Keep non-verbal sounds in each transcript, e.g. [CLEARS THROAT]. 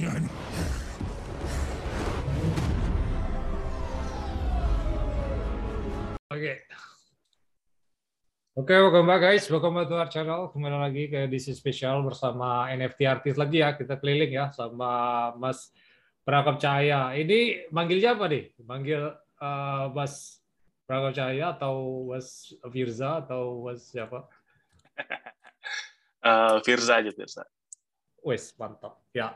bajingan. Oke. Oke, welcome back guys. Welcome back to our channel. Kembali lagi ke DC Special bersama NFT artis lagi ya. Kita keliling ya sama Mas Prakap Cahaya. Ini manggilnya apa nih? Manggil uh, Mas Prakap Cahaya atau Mas Firza atau Mas siapa? uh, [LAUGHS] Firza aja Firza. Wes, mantap. Ya,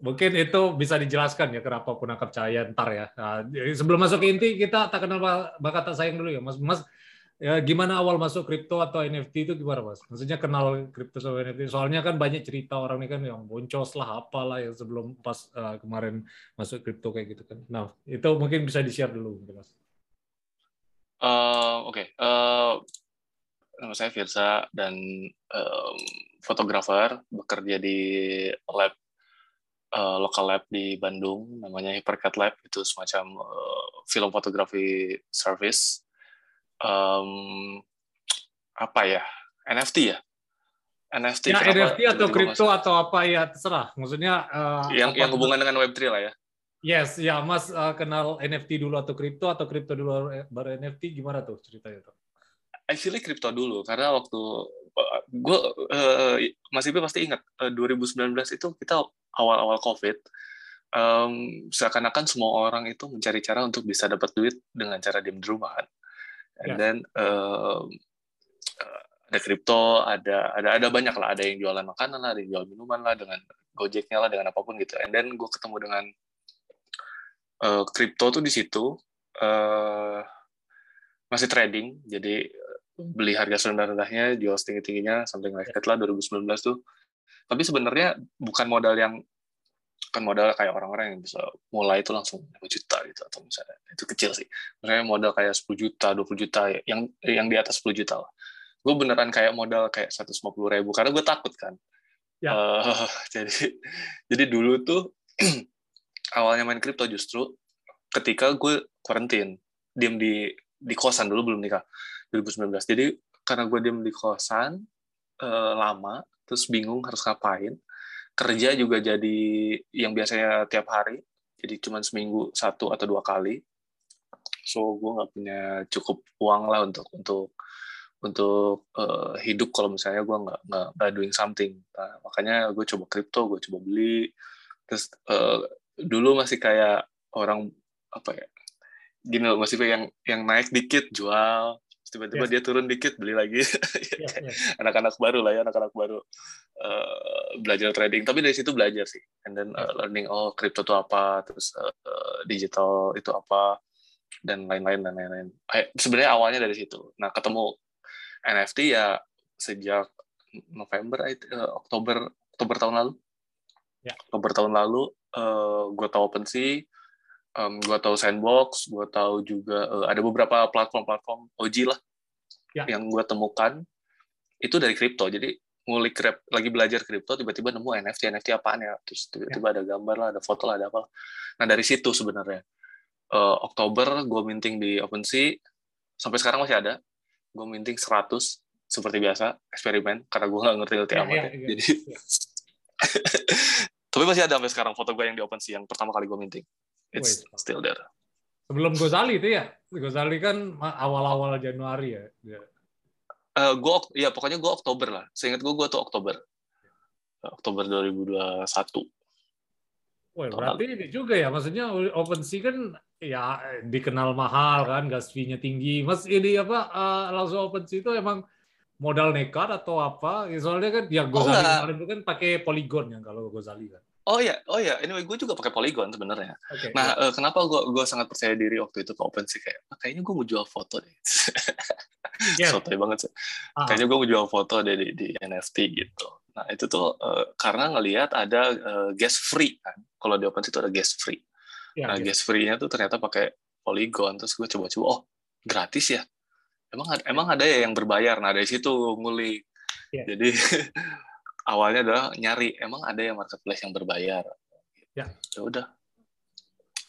mungkin itu bisa dijelaskan ya kenapa penangkap cahaya ntar ya. Nah, sebelum masuk ke inti kita tak kenal bakat tak sayang dulu ya, Mas. Mas, ya gimana awal masuk kripto atau NFT itu gimana, Mas? Maksudnya kenal kripto sama NFT. Soalnya kan banyak cerita orang ini kan yang boncos lah, apalah yang sebelum pas uh, kemarin masuk kripto kayak gitu kan. Nah, itu mungkin bisa di-share dulu, Mas. Uh, Oke, okay. uh, nama saya Firza dan um, fotografer bekerja di lab uh, lokal lab di Bandung namanya Hypercat Lab itu semacam uh, film fotografi service. Um, apa ya? NFT ya? NFT ya, NFT atau kripto atau apa ya terserah. Maksudnya uh, yang yang hubungan dengan Web3 lah ya? Yes, ya Mas uh, kenal NFT dulu atau kripto atau kripto dulu baru NFT gimana tuh ceritanya tuh? Actually kripto dulu karena waktu gue uh, Mas Ibe pasti ingat uh, 2019 itu kita awal-awal COVID um, seakan-akan semua orang itu mencari cara untuk bisa dapat duit dengan cara diem di rumah kan. And yeah. then uh, ada kripto, ada ada ada banyak lah, ada yang jualan makanan lah, ada yang jual minuman lah dengan Gojeknya lah dengan apa pun gitu. And then gue ketemu dengan kripto uh, tuh di situ uh, masih trading, jadi beli harga serendah-rendahnya, jual setinggi-tingginya, something like that lah 2019 tuh. Tapi sebenarnya bukan modal yang kan modal kayak orang-orang yang bisa mulai itu langsung 5 juta gitu atau misalnya itu kecil sih. Misalnya modal kayak 10 juta, 20 juta yang yang di atas 10 juta lah. Gue beneran kayak modal kayak 150 ribu karena gue takut kan. Ya. Uh, [LAUGHS] jadi jadi dulu tuh [CLEARS THROAT] awalnya main kripto justru ketika gue karantin diem di di kosan dulu belum nikah 2019 jadi karena gue diem di kosan uh, lama terus bingung harus ngapain. Kerja juga jadi yang biasanya tiap hari jadi cuma seminggu satu atau dua kali. So gue nggak punya cukup uang lah untuk untuk untuk uh, hidup kalau misalnya gue nggak nggak doing something. Nah, makanya gue coba kripto gue coba beli. Terus uh, dulu masih kayak orang apa ya gini loh masih yang yang naik dikit jual tiba-tiba yeah. dia turun dikit beli lagi. [LAUGHS] Anak-anak baru lah ya anak-anak baru. Uh, belajar trading. Tapi dari situ belajar sih. And then uh, learning oh crypto itu apa terus uh, digital itu apa dan lain-lain dan lain-lain. Sebenarnya awalnya dari situ. Nah ketemu NFT ya sejak November uh, Oktober Oktober tahun lalu. Yeah. Oktober tahun lalu uh, gue tahu OpenSea um, gue tahu Sandbox, gue tahu juga uh, ada beberapa platform-platform OG lah ya. yang gue temukan itu dari kripto. Jadi ngulik krip, lagi belajar kripto, tiba-tiba nemu NFT, NFT apaan ya? Terus tiba-tiba ya. ada gambar lah, ada foto lah, ada apa. Nah dari situ sebenarnya uh, Oktober gue minting di OpenSea, sampai sekarang masih ada. Gue minting 100 seperti biasa eksperimen karena gue nggak ngerti-ngerti ya, amat ya. ya. Jadi ya. [LAUGHS] tapi masih ada sampai sekarang foto gue yang di OpenSea yang pertama kali gue minting it's Wait. still there. Sebelum Gozali itu ya, Gozali kan awal-awal Januari ya. Uh, gue ya pokoknya gue Oktober lah. Seingat gue gue tuh Oktober. Oktober 2021. Wah, berarti ini juga ya, maksudnya OpenSea kan ya dikenal mahal kan, gas fee-nya tinggi. Mas ini apa uh, langsung OpenSea itu emang modal nekat atau apa? Soalnya kan ya Gozali oh, kemarin itu kan pakai Polygon ya kalau Gozali kan. Oh ya, oh ya. Anyway, gue juga pakai Polygon sebenarnya. Okay, nah, yeah. uh, kenapa gue gue sangat percaya diri waktu itu ke OpenSea kayak, ah, kayaknya gue mau jual foto deh. [LAUGHS] yeah. Sotoy banget sih. Uh-huh. Kayaknya gue mau jual foto deh di, di NFT gitu. Nah itu tuh uh, karena ngelihat ada uh, gas free kan. Kalau di OpenSea itu ada gas free. Yeah, nah, yeah. gas free-nya tuh ternyata pakai Polygon. Terus gue coba-coba, oh gratis ya. Emang ada, emang ada ya yang berbayar. Nah dari situ ngulik. Yeah. Jadi [LAUGHS] awalnya adalah nyari emang ada yang marketplace yang berbayar. Ya. Ya udah.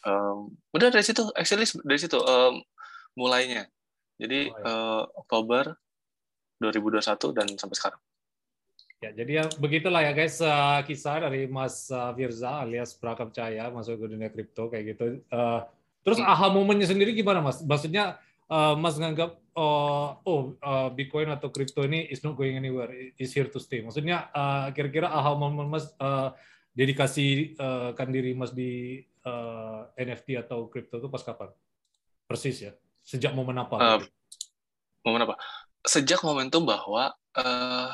Um, udah dari situ, actually dari situ um, mulainya. Jadi oh, ya. uh, Oktober 2021 dan sampai sekarang. Ya, jadi ya begitulah ya guys uh, kisah dari Mas uh, Firza alias Prakap Cahaya masuk ke dunia kripto kayak gitu. Uh, terus hmm. aha momennya sendiri gimana Mas? Maksudnya uh, Mas nganggap uh, oh uh, Bitcoin atau kripto ini is not going anywhere, is here to stay. Maksudnya uh, kira-kira aha momen Mas uh, dedikasi uh, kan diri Mas di uh, NFT atau kripto itu pas kapan? Persis ya. Sejak momen apa? Uh, momen apa? Sejak momentum bahwa uh,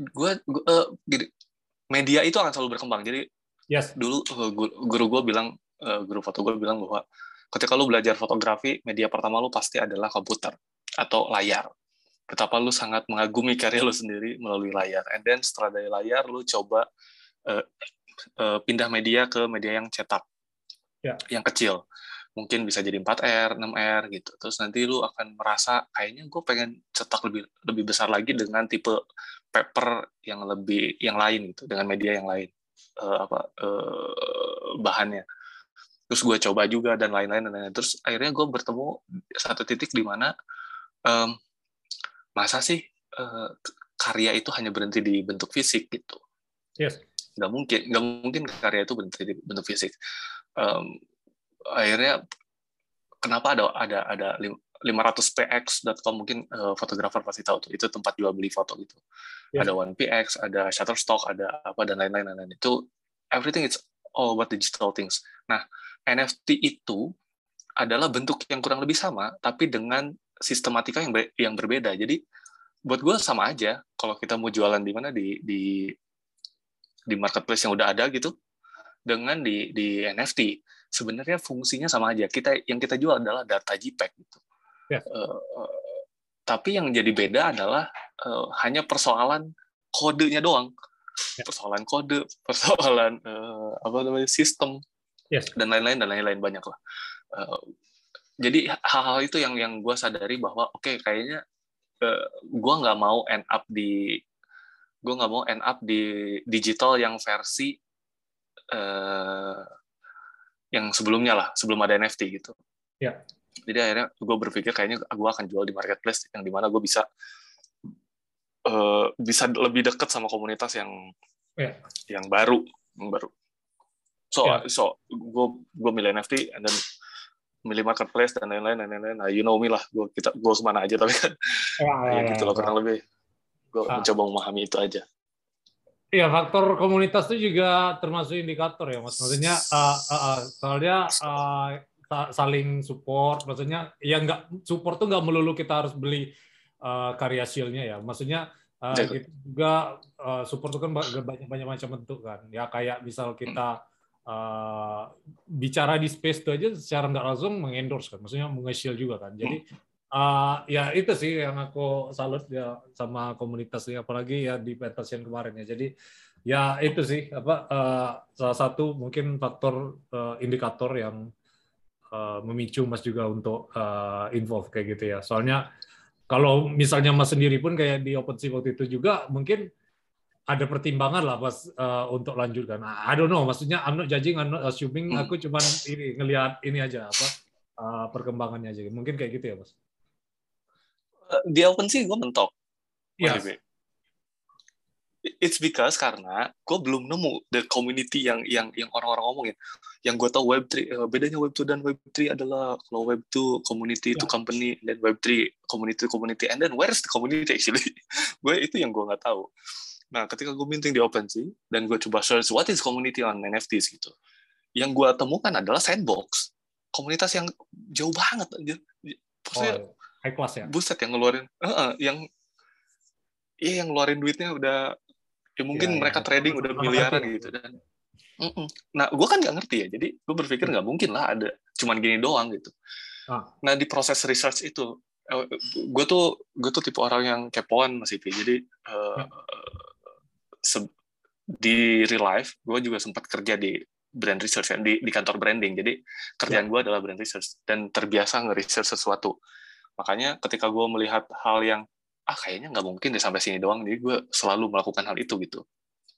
gue uh, media itu akan selalu berkembang jadi yes. dulu uh, guru gue bilang uh, guru foto gue bilang bahwa ketika lu belajar fotografi media pertama lu pasti adalah komputer atau layar betapa lu sangat mengagumi karya lu sendiri melalui layar and then setelah dari layar lu coba uh, uh, pindah media ke media yang cetak yeah. yang kecil mungkin bisa jadi 4R, 6R gitu. Terus nanti lu akan merasa kayaknya gue pengen cetak lebih lebih besar lagi dengan tipe paper yang lebih yang lain gitu, dengan media yang lain uh, apa uh, bahannya. Terus gue coba juga dan lain-lain dan lain-lain. Terus akhirnya gue bertemu satu titik di mana um, masa sih uh, karya itu hanya berhenti di bentuk fisik gitu. Yes. Gak mungkin, gak mungkin karya itu berhenti di bentuk fisik. Um, akhirnya kenapa ada ada ada 500px.com mungkin uh, fotografer pasti tahu tuh itu tempat jual beli foto gitu. Yeah. Ada 1px, ada Shutterstock, ada apa dan lain-lain dan lain Itu everything it's all about digital things. Nah, NFT itu adalah bentuk yang kurang lebih sama tapi dengan sistematika yang ber, yang berbeda. Jadi buat gue sama aja kalau kita mau jualan di mana di di di marketplace yang udah ada gitu dengan di di NFT sebenarnya fungsinya sama aja. Kita yang kita jual adalah data JPEG gitu. Yeah. Ya. Uh, tapi yang jadi beda adalah uh, hanya persoalan kodenya doang. Yeah. Persoalan kode, [LAUGHS] persoalan uh, apa namanya sistem yes. dan lain-lain dan lain-lain banyak lah. Uh, jadi hal-hal itu yang yang gue sadari bahwa oke okay, kayaknya uh, gue nggak mau end up di gue nggak mau end up di digital yang versi uh, yang sebelumnya lah sebelum ada NFT gitu. Ya. Jadi akhirnya gue berpikir kayaknya gue akan jual di marketplace yang di mana gue bisa uh, bisa lebih dekat sama komunitas yang ya. yang baru, yang baru. So ya. so gue gue milih NFT dan milih marketplace dan lain-lain dan lain-lain. Nah, you know me lah, gue kita gue ke mana aja tapi kan ya, ya, ya, gitu loh kurang lebih. Gue ah. mencoba memahami itu aja. Iya, faktor komunitas itu juga termasuk indikator ya, Mas. Maksudnya uh, uh, uh, soalnya uh, saling support, maksudnya ya nggak support tuh nggak melulu kita harus beli uh, karya shieldnya ya. Maksudnya uh, gitu juga uh, support itu kan banyak banyak macam bentuk kan. Ya kayak misal kita uh, bicara di space itu aja secara nggak langsung mengendorse kan, maksudnya menge juga kan. Jadi Uh, ya itu sih yang aku salut ya sama komunitas ini apalagi ya di pentas kemarin ya. Jadi ya itu sih apa uh, salah satu mungkin faktor uh, indikator yang uh, memicu Mas juga untuk uh, involve kayak gitu ya. Soalnya kalau misalnya Mas sendiri pun kayak di OpenSea waktu itu juga mungkin ada pertimbangan lah pas uh, untuk lanjutkan. I don't know, maksudnya I'm not judging, I'm not assuming. Hmm. Aku cuma ini ngelihat ini aja apa uh, perkembangannya aja. Mungkin kayak gitu ya, Mas di open sih gue mentok. Yes. It's because karena gue belum nemu the community yang yang yang orang-orang ngomongin. Yang gue tahu Web3 uh, bedanya Web2 dan Web3 adalah kalau Web2 community yeah. to company dan Web3 community to community and then where's the community actually? [LAUGHS] gue itu yang gue nggak tahu. Nah, ketika gue minting di OpenSea dan gue coba search what is community on NFTs gitu. Yang gue temukan adalah sandbox. Komunitas yang jauh banget aja. Maksudnya oh, high class ya buset yang ngeluarin uh, uh, yang iya yang ngeluarin duitnya udah ya mungkin ya, mereka ya. trading udah miliaran gitu dan mm -mm. nah gue kan nggak ngerti ya jadi gue berpikir nggak mungkin lah ada cuman gini doang gitu ah. nah di proses research itu eh, gue tuh gue tuh tipe orang yang kepoan masih jadi uh. Di real life gue juga sempat kerja di brand research kan di, di kantor branding jadi kerjaan ya. gue adalah brand research dan terbiasa nge-research sesuatu Makanya ketika gue melihat hal yang ah kayaknya nggak mungkin deh sampai sini doang, jadi gue selalu melakukan hal itu gitu.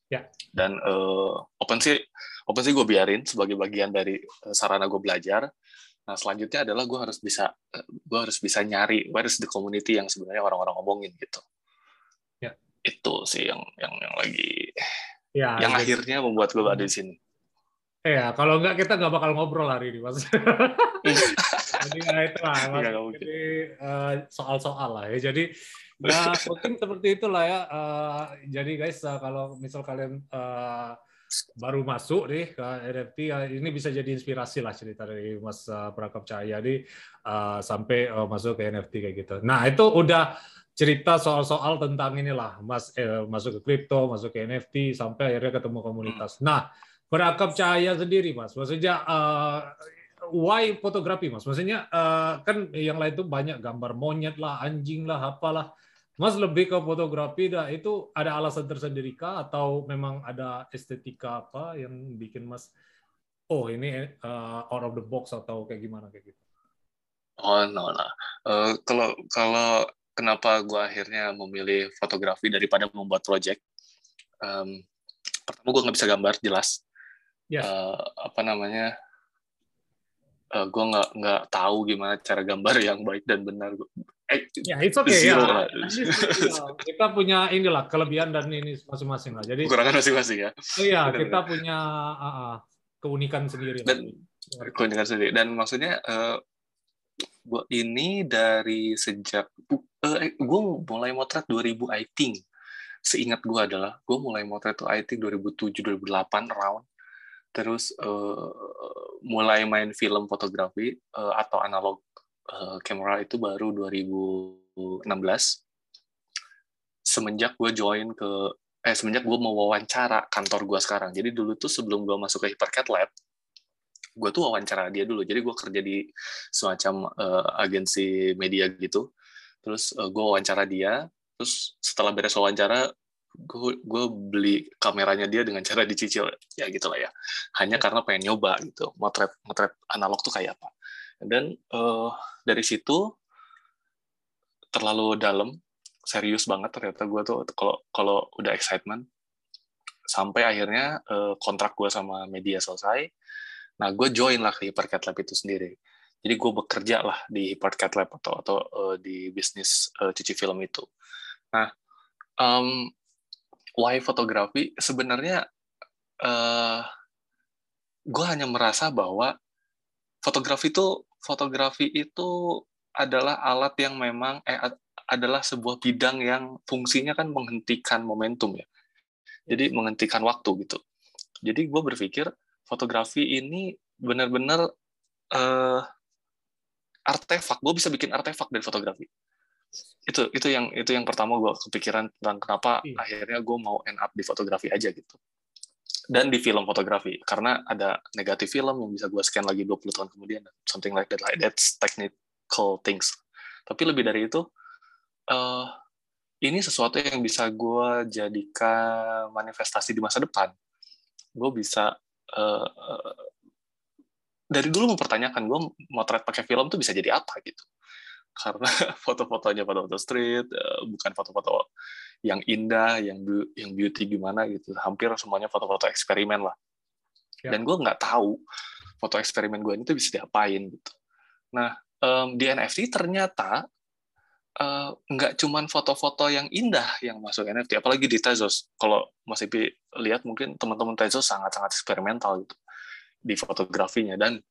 Ya. Dan uh, OpenSea, OpenSea gue biarin sebagai bagian dari uh, sarana gue belajar. Nah selanjutnya adalah gue harus bisa uh, gue harus bisa nyari where is the community yang sebenarnya orang-orang ngomongin gitu. Itu sih yang yang yang lagi Ya, yang akhirnya membuat gue ada di sini. Iya, kalau enggak kita nggak bakal ngobrol hari ini, Mas. [LAUGHS] Jadi ya itu lah, Mas. Mungkin. Jadi eh, soal-soal lah ya. Jadi ya mungkin seperti itulah ya. Eh, jadi guys, eh, kalau misal kalian eh, baru masuk nih ke NFT, ya ini bisa jadi inspirasi lah cerita dari Mas Prakap Cahaya nih sampai masuk ke NFT kayak gitu. Nah itu udah cerita soal-soal tentang inilah Mas eh, masuk ke kripto, masuk ke NFT sampai akhirnya ketemu komunitas. Nah Berakap cahaya sendiri, Mas. Maksudnya eh, why fotografi, Mas? Maksudnya eh, kan yang lain itu banyak gambar monyet lah, anjing lah, apalah. Mas lebih ke fotografi dah. Itu ada alasan tersendiri kah atau memang ada estetika apa yang bikin Mas oh ini eh, out of the box atau kayak gimana kayak gitu? Oh no no. Eh, kalau kalau kenapa gue akhirnya memilih fotografi daripada membuat project? Em, pertama gue nggak bisa gambar jelas. Yes. Eh, apa namanya? gue nggak nggak tahu gimana cara gambar yang baik dan benar. Eh, Ya, it's okay Zero ya. lah. Kita punya inilah kelebihan dan ini masing-masing lah. Jadi kekurangan masing-masing ya. iya, Benar-benar. kita punya ah, ah, keunikan sendiri. Dan keunikan sendiri. Dan maksudnya eh gua ini dari sejak eh, gue mulai motret 2000 I think. Seingat gue adalah gue mulai motret tuh I think 2007 2008 around. Terus eh, mulai main film fotografi eh, atau analog eh, kamera itu baru 2016. Semenjak gue join ke eh semenjak gue mau wawancara kantor gue sekarang. Jadi dulu tuh sebelum gue masuk ke Hypercat Lab, gue tuh wawancara dia dulu. Jadi gue kerja di semacam eh, agensi media gitu. Terus eh, gue wawancara dia. Terus setelah beres wawancara, gue gue beli kameranya dia dengan cara dicicil ya gitulah ya. Hanya karena pengen nyoba gitu, motret motret analog tuh kayak apa. Dan eh, dari situ terlalu dalam, serius banget ternyata gue tuh kalau kalau udah excitement sampai akhirnya eh, kontrak gue sama media selesai. Nah, gue join lah ke Hypercat Lab itu sendiri. Jadi gue bekerja lah di Hypercat Lab atau atau eh, di bisnis eh, cuci film itu. Nah, em, why fotografi? Sebenarnya eh gue hanya merasa bahwa fotografi itu fotografi itu adalah alat yang memang eh ad- adalah sebuah bidang yang fungsinya kan menghentikan momentum ya. Jadi menghentikan waktu gitu. Jadi gue berpikir fotografi ini benar-benar eh artefak. Gue bisa bikin artefak dari fotografi. Itu itu yang itu yang pertama gue kepikiran tentang kenapa Iya. akhirnya gue mau end up di fotografi aja gitu. Dan di film fotografi karena ada negatif film yang bisa gue scan lagi 20 tahun kemudian something like that like that's technical things. Tapi lebih dari itu eh ini sesuatu yang bisa gue jadikan manifestasi di masa depan. Gue bisa eh, dari dulu mempertanyakan gue motret pakai film tuh bisa jadi apa gitu. [LAUGHS] Karena foto-fotonya foto-foto street, eh, bukan foto-foto yang indah, yang yang beauty gimana gitu. Hampir semuanya foto-foto eksperimen lah. Ya. Dan gue nggak tahu foto eksperimen gue ini tuh bisa diapain gitu. Nah di NFT ternyata eh, nggak cuman foto-foto yang indah yang masuk NFT, apalagi di Tezos. Kalau Mas Ipi lihat mungkin teman-teman Tezos sangat-sangat eksperimental gitu di fotografinya dan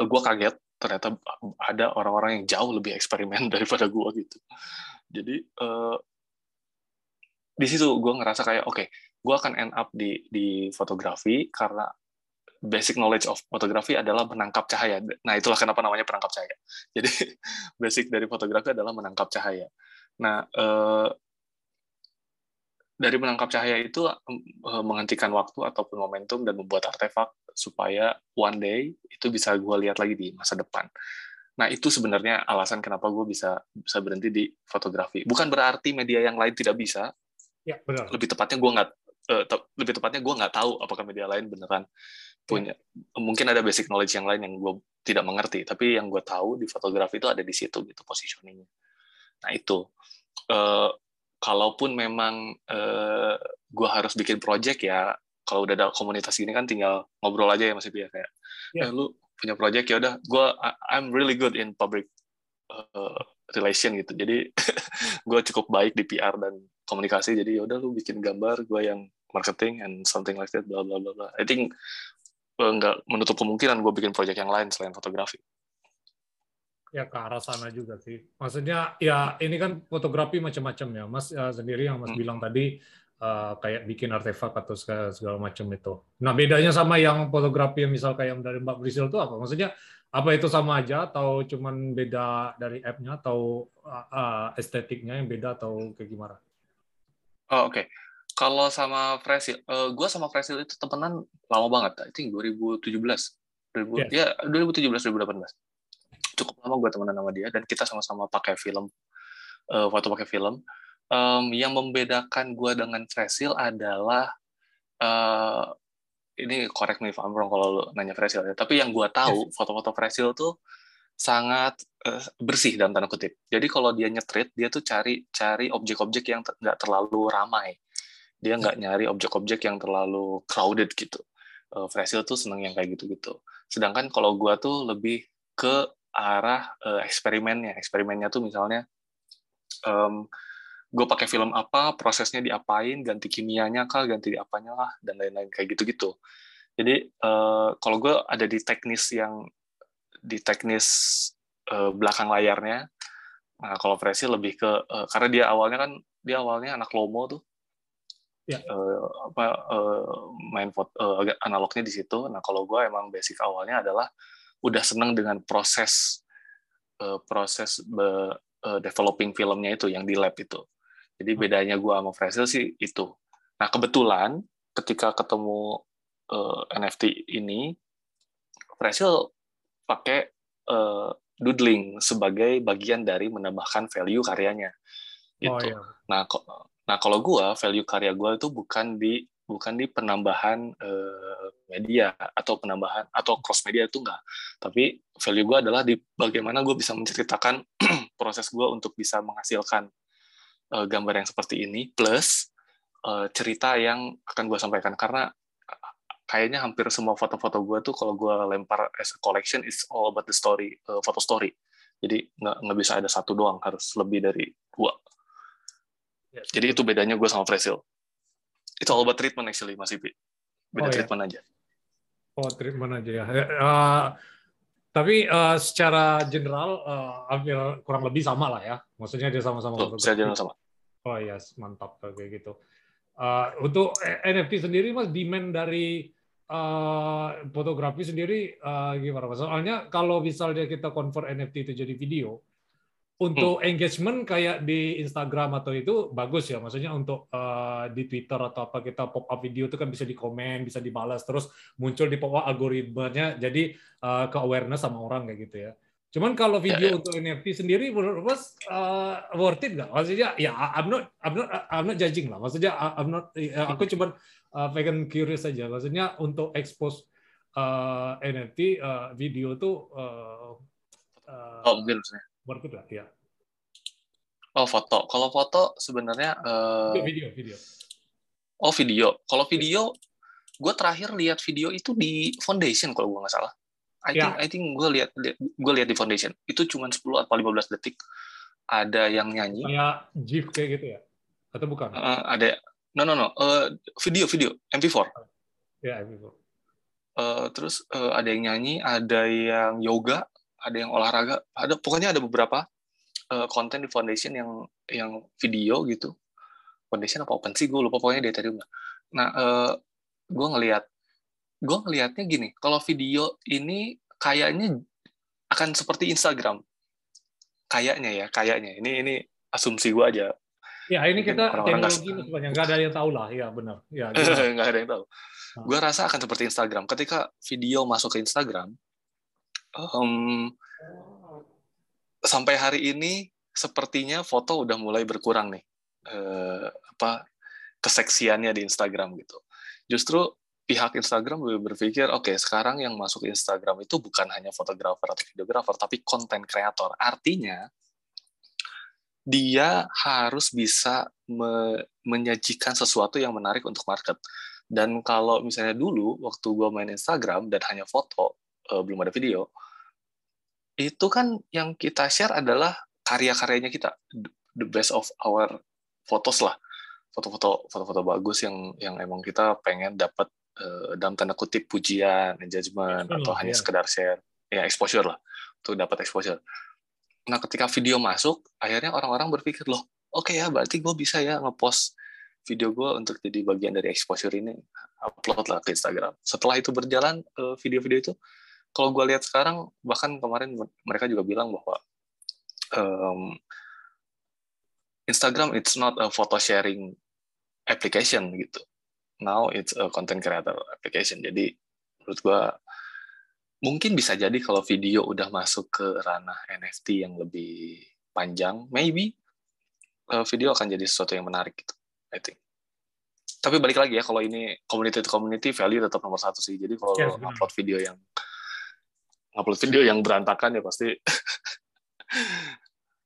gue kaget ternyata ada orang-orang yang jauh lebih eksperimen [LAUGHS] daripada gue gitu. Jadi eh, di situ gue ngerasa kayak oke, gue akan end up di di fotografi karena basic knowledge of fotografi adalah menangkap cahaya. Nah, itulah kenapa namanya penangkap cahaya. [LAUGHS] Jadi basic dari fotografi adalah menangkap cahaya. Nah, eh, dari menangkap cahaya itu eh, menghentikan waktu ataupun momentum dan membuat artefak supaya one day itu bisa gue lihat lagi di masa depan. Nah, itu sebenarnya alasan kenapa gue bisa bisa berhenti di fotografi. Bukan berarti media yang lain tidak bisa. Ya, benar. Lebih tepatnya gue nggak te- lebih tepatnya gue nggak tahu apakah media lain beneran punya mungkin ada basic knowledge yang lain yang gue tidak mengerti tapi yang gue tahu di fotografi itu ada di situ gitu positioningnya nah itu Eh, kalaupun memang eh, gue harus bikin project ya kalau udah ada komunitas gini kan tinggal ngobrol aja ya masih ya kayak Ya. eh lu punya project ya udah gue I'm really good in public eh, relation gitu. Jadi [LAUGHS] gue cukup baik di PR dan komunikasi jadi ya udah lu bikin gambar gue yang marketing and something like that bla bla bla bla. I think uh, nggak menutup kemungkinan gue bikin project yang lain selain fotografi. Ya ke arah sana juga sih. Maksudnya ya ini kan fotografi macam-macam ya mas uh, sendiri yang mas hmm. bilang tadi uh, kayak bikin artefak atau segala, segala macam itu nah bedanya sama yang fotografi yang misal kayak dari mbak Brisil itu apa maksudnya apa itu sama aja atau cuman beda dari app-nya atau uh, estetiknya yang beda atau kayak gimana? Oh, oke. Okay. Kalau sama Fresil, uh, gue sama Fresil itu temenan lama banget. I think 2017. 2000, yes. Ya, 2017 2018. Cukup lama gue temenan sama dia dan kita sama-sama pakai film, uh, foto pakai film. Um, yang membedakan gue dengan Fresil adalah uh, ini correct me if I'm wrong kalau lu nanya Fresil ya. Tapi yang gue tahu foto-foto Fresil tuh sangat uh, bersih dalam tanda kutip. Jadi kalau dia nyetrit, dia tuh cari cari objek-objek yang nggak ter terlalu ramai. Dia nggak nyari objek-objek yang terlalu crowded gitu. Uh, Fresil tuh seneng yang kayak gitu-gitu. Sedangkan kalau gue tuh lebih ke arah uh, eksperimennya. Eksperimennya tuh misalnya um, gue pakai film apa, prosesnya diapain, ganti kimianya kah, ganti apanya lah, dan lain-lain kayak gitu-gitu. Jadi uh, kalau gue ada di teknis yang di teknis uh, belakang layarnya, nah kalau Fresi lebih ke uh, karena dia awalnya kan dia awalnya anak lomo tuh, ya. uh, apa uh, main foto uh, analognya di situ. Nah kalau gue emang basic awalnya adalah udah seneng dengan proses uh, proses be, uh, developing filmnya itu yang di lab itu. Jadi bedanya gue sama Fresil sih itu. Nah kebetulan ketika ketemu uh, eh, NFT ini, Fresil pakai uh, doodling sebagai bagian dari menambahkan value karyanya. Gitu. Oh, iya. Nah, nah kalau gue value karya gue itu bukan di bukan di penambahan uh, media atau penambahan atau cross media itu enggak. Tapi value gue adalah di bagaimana gue bisa menceritakan [CLEARS THROAT] proses gue untuk bisa menghasilkan uh, gambar yang seperti ini plus uh, cerita yang akan gue sampaikan. Karena kayaknya hampir semua foto-foto gue tuh kalau gue lempar as a collection it's all about the story uh, foto story. Jadi nggak nggak bisa ada satu doang harus lebih dari dua. Yes. Ya, jadi itu bedanya gue sama Fresil. Itu all about treatment actually masih beda oh, iya. treatment aja. Oh treatment aja ya. Uh, tapi uh, secara general uh, hampir kurang lebih sama lah ya. Maksudnya dia sama-sama. Oh, secara sama. Oh iya, yes, mantap kayak gitu. Uh, untuk NFT sendiri mas demand dari uh, fotografi sendiri uh, gimana mas? Soalnya kalau misalnya kita convert NFT itu jadi video, untuk hmm. engagement kayak di Instagram atau itu bagus ya. Maksudnya untuk uh, di Twitter atau apa kita pop up video itu kan bisa di komen bisa dibalas terus muncul di pop up algoritmanya jadi uh, ke awareness sama orang kayak gitu ya. Cuman kalau ya, video ya, ya. untuk NFT sendiri menurut mas uh, worth it nggak? Maksudnya ya I'm not I'm not I'm not judging lah. Maksudnya I'm not ya, aku cuman uh, pengen curious aja. Maksudnya untuk expose uh, NFT uh, video tuh uh, uh, oh worth it lah ya. Oh foto. Kalau foto sebenarnya uh, video video. Oh video. Kalau video, gue terakhir lihat video itu di Foundation kalau gue nggak salah. I yeah. think I think gue lihat gue lihat di Foundation itu cuma 10 atau 15 detik ada yang nyanyi. Kayak GIF kayak gitu ya? Atau bukan? Uh, ada no no no uh, video video MP4. Ya MP4. Uh, terus uh, ada yang nyanyi, ada yang yoga, ada yang olahraga, ada pokoknya ada beberapa uh, konten di foundation yang yang video gitu. Foundation apa open sih gue lupa pokoknya dia tadi Nah, uh, gue ngelihat gue ngelihatnya gini, kalau video ini kayaknya akan seperti Instagram. Kayaknya ya, kayaknya. Ini ini asumsi gue aja. Ya, ini kita teknologi sebenarnya nggak ada yang tahu lah, ya benar. Ya, [LAUGHS] nggak ada yang tahu. Nah. Gue rasa akan seperti Instagram. Ketika video masuk ke Instagram, um, sampai hari ini sepertinya foto udah mulai berkurang nih uh, apa keseksiannya di Instagram gitu. Justru pihak Instagram lebih berpikir, oke okay, sekarang yang masuk Instagram itu bukan hanya fotografer atau videografer, tapi konten kreator. Artinya dia harus bisa me menyajikan sesuatu yang menarik untuk market. Dan kalau misalnya dulu waktu gue main Instagram dan hanya foto, uh, belum ada video, itu kan yang kita share adalah karya-karyanya kita, the best of our photos lah. foto-foto foto-foto bagus yang yang emang kita pengen dapat uh, dalam tanda kutip pujian, engagement ya, atau hanya ya. sekedar share, ya exposure lah, untuk dapat exposure. Nah, ketika video masuk, akhirnya orang-orang berpikir loh, oke okay ya, berarti gue bisa ya ngepost video gue untuk jadi bagian dari exposure ini, upload lah ke Instagram. Setelah itu berjalan eh, video-video itu, kalau gue lihat sekarang, bahkan kemarin mereka juga bilang bahwa um, Instagram it's not a photo sharing application gitu. Now it's a content creator application. Jadi menurut gua mungkin bisa jadi kalau video udah masuk ke ranah NFT yang lebih panjang, maybe uh, video akan jadi sesuatu yang menarik gitu. I think. Tapi balik lagi ya, kalau ini community to community, value tetap nomor satu sih. Jadi kalau yes, upload video yang upload video yang berantakan ya pasti [LAUGHS]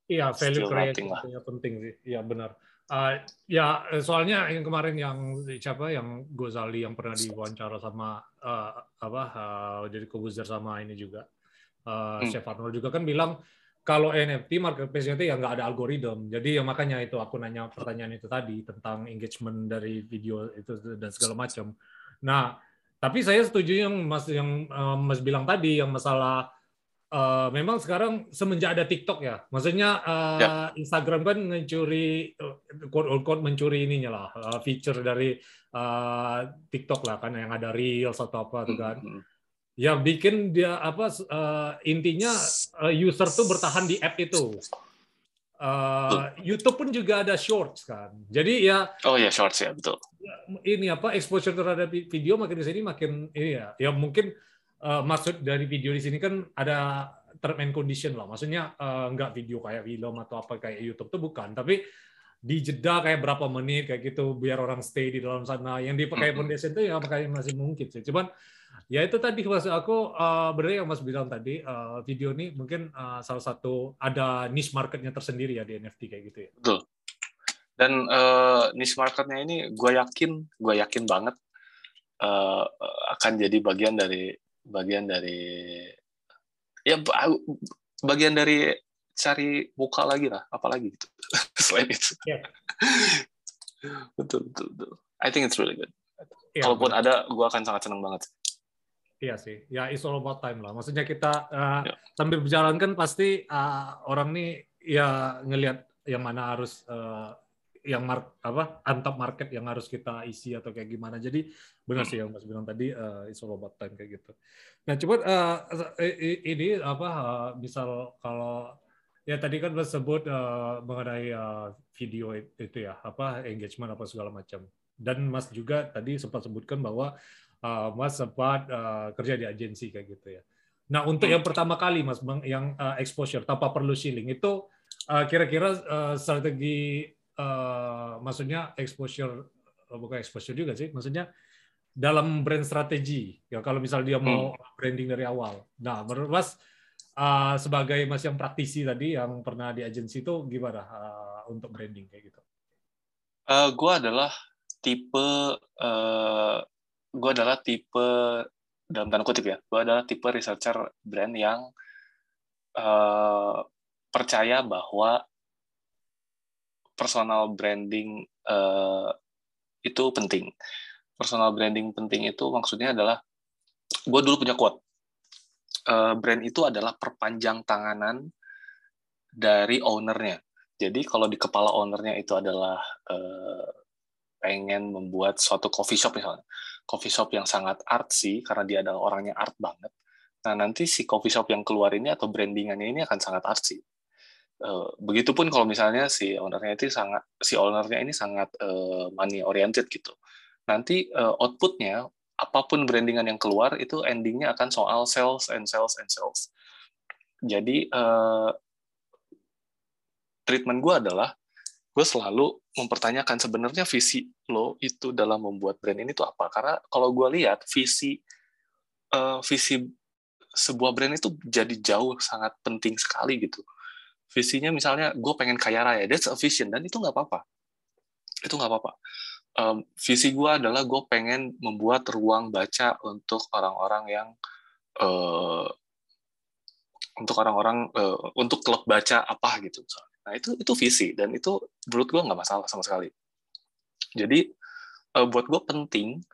Iya, value creation itu penting sih. Iya benar. Uh, ya soalnya yang kemarin yang siapa yang Gozali yang pernah diwawancara sama uh, apa uh, jadi Kobuzer sama ini juga uh, hmm. Chef Arnold juga kan bilang kalau NFT marketplace itu ya nggak ada algoritma. Jadi ya makanya itu aku nanya pertanyaan itu tadi tentang engagement dari video itu dan segala macam. Nah, tapi saya setuju yang Mas yang uh, Mas bilang tadi yang masalah uh, memang sekarang semenjak ada TikTok ya, maksudnya uh, ya. Instagram kan mencuri quote unquote mencuri ininya lah uh, feature dari uh, TikTok lah kan yang ada reels atau apa tuh kan. Mm -hmm. Ya bikin dia apa uh, intinya uh, user tuh bertahan di app itu. Uh, YouTube pun juga ada shorts kan. Jadi ya Oh ya shorts ya betul. Ini apa exposure terhadap video makin di sini makin ini ya. Ya mungkin uh, maksud dari video di sini kan ada term and condition lah. Maksudnya uh, nggak video kayak film atau apa kayak YouTube tuh bukan, tapi di jeda kayak berapa menit kayak gitu biar orang stay di dalam sana. Yang dipakai foundation itu ya pakai masih mungkin sih. Cuman ya itu tadi maksud aku uh, benar yang Mas bilang tadi uh, video ini mungkin uh, salah satu ada niche marketnya tersendiri ya di NFT kayak gitu ya. Betul. Dan uh, niche marketnya ini gue yakin, gue yakin banget uh, akan jadi bagian dari bagian dari ya bagian dari cari muka lagi lah apalagi gitu [LAUGHS] selain itu yeah. betul betul betul I think it's really good yeah, kalaupun betul. ada gue akan sangat senang banget Iya sih, ya it's all about time lah. Maksudnya kita uh, yeah. sambil berjalan kan pasti uh, orang nih ya ngelihat yang mana harus uh, yang mark apa antap market yang harus kita isi atau kayak gimana. Jadi benar sih yang Mas bilang tadi uh, it's all about time kayak gitu. Nah, coba uh, ini apa uh, misal kalau ya tadi kan Mas sebut uh, mengenai uh, video itu ya, apa engagement apa segala macam. Dan Mas juga tadi sempat sebutkan bahwa uh, Mas sempat uh, kerja di agensi kayak gitu ya. Nah, untuk yang pertama kali Mas yang uh, exposure tanpa perlu shilling itu kira-kira uh, strategi uh, maksudnya exposure oh, bukan exposure juga sih, maksudnya dalam brand strategi ya kalau misal dia mau hmm. branding dari awal. Nah, menurut Mas uh, sebagai Mas yang praktisi tadi yang pernah di agensi itu gimana uh, untuk branding kayak gitu? Uh, gue adalah tipe uh, gue adalah tipe dalam tanda kutip ya, gue adalah tipe researcher brand yang uh, percaya bahwa personal branding uh, itu penting. Personal branding penting itu maksudnya adalah, gue dulu punya quote, uh, brand itu adalah perpanjang tanganan dari ownernya. Jadi kalau di kepala ownernya itu adalah pengen membuat suatu coffee shop misalnya, coffee shop yang sangat artsy karena dia adalah orangnya art banget. Nah nanti si coffee shop yang keluar ini atau brandingannya ini akan sangat artsy. Uh, begitupun kalau misalnya si ownernya itu sangat si ownernya ini sangat uh, money oriented gitu. Nanti uh, outputnya apa pun brandingan yang keluar itu endingnya akan soal sales and sales and sales. Jadi treatment gue adalah gue selalu mempertanyakan sebenarnya visi lo itu dalam membuat brand ini tuh apa? Karena kalau gue lihat visi uh, visi sebuah brand itu jadi jauh sangat penting sekali gitu. Visinya misalnya gue pengen kaya raya that's a vision dan itu nggak apa-apa. Itu nggak apa-apa. Um, visi gue adalah gue pengen membuat ruang baca untuk orang-orang yang uh, untuk orang-orang uh, untuk klub baca apa gitu nah itu itu visi dan itu menurut gue nggak masalah sama sekali. Jadi uh, buat gue penting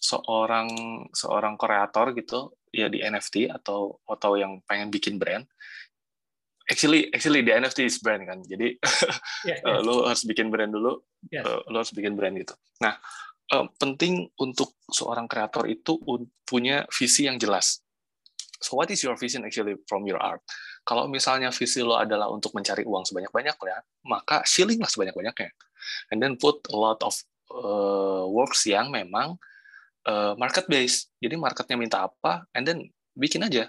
seorang seorang kreator gitu ya di NFT atau atau yang pengen bikin brand actually actually di NFT is brand kan. Jadi yeah, yeah. lo harus bikin brand dulu yes. uh, lo harus bikin brand gitu. Nah uh, penting untuk seorang kreator itu punya visi yang jelas. So what is your vision actually from your art kalau misalnya visi lo adalah untuk mencari uang sebanyak-banyaknya maka shilling lah sebanyak-banyaknya and then put a lot of uh, works yang memang uh, market base. Jadi marketnya minta apa, and then bikin aja.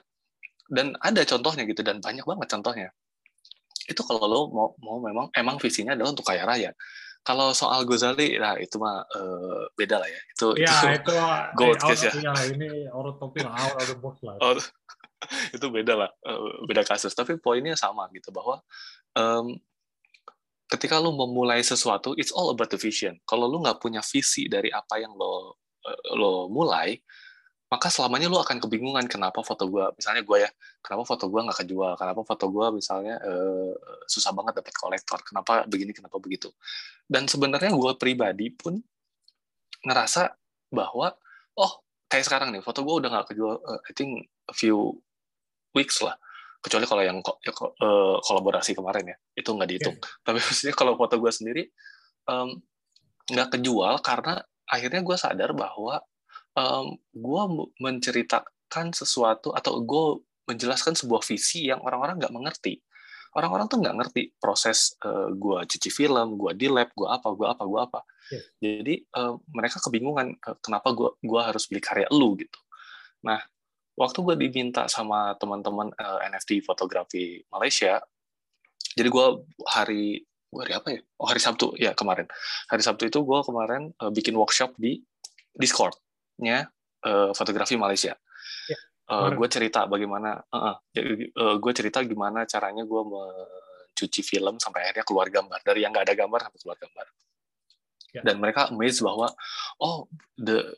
Dan ada contohnya gitu, dan banyak banget contohnya. Itu kalau lo mau, mau memang emang visinya adalah untuk kaya raya. Kalau soal Gozali, nah itu mah uh, beda lah ya. Itu ya, itu, itu [LAUGHS] gold eh, case ya. ya. Ini out of out of the box lah. [LAUGHS] itu beda lah, uh, beda kasus. Tapi poinnya sama gitu bahwa um, ketika lo memulai sesuatu, it's all about the vision. Kalau lo nggak punya visi dari apa yang lo Eh, lo mulai, maka selamanya lo akan kebingungan kenapa foto gue, misalnya gue ya, kenapa foto gue nggak kejual, kenapa foto gue misalnya uh, susah banget dapat kolektor, kenapa begini, kenapa begitu. Dan sebenarnya gue pribadi pun ngerasa bahwa, oh kayak sekarang nih, foto gue udah nggak kejual, uh, I think a few weeks lah kecuali kalau yang ya, uh, kolaborasi kemarin ya itu nggak dihitung yeah. [LAUGHS] tapi maksudnya kalau foto gue sendiri nggak um, kejual karena akhirnya gue sadar bahwa um, gue menceritakan sesuatu atau gue menjelaskan sebuah visi yang orang-orang nggak mengerti. Orang-orang tuh nggak ngerti proses uh, gue cuci film, gue di lab, gue apa, gue apa, gue apa. Yeah. Jadi uh, mereka kebingungan uh, kenapa gue gua harus beli karya lu gitu. Nah, waktu gue diminta sama teman-teman uh, NFT fotografi Malaysia, jadi gue hari hari apa ya? Oh hari Sabtu ya kemarin. Hari Sabtu itu gue kemarin uh, bikin workshop di Discord-nya uh, fotografi Malaysia. Ya, uh, gue cerita bagaimana, uh, uh, uh, gue cerita gimana caranya gue mencuci film sampai akhirnya keluar gambar dari yang nggak ada gambar sampai keluar gambar. Ya. Dan mereka amazed bahwa oh the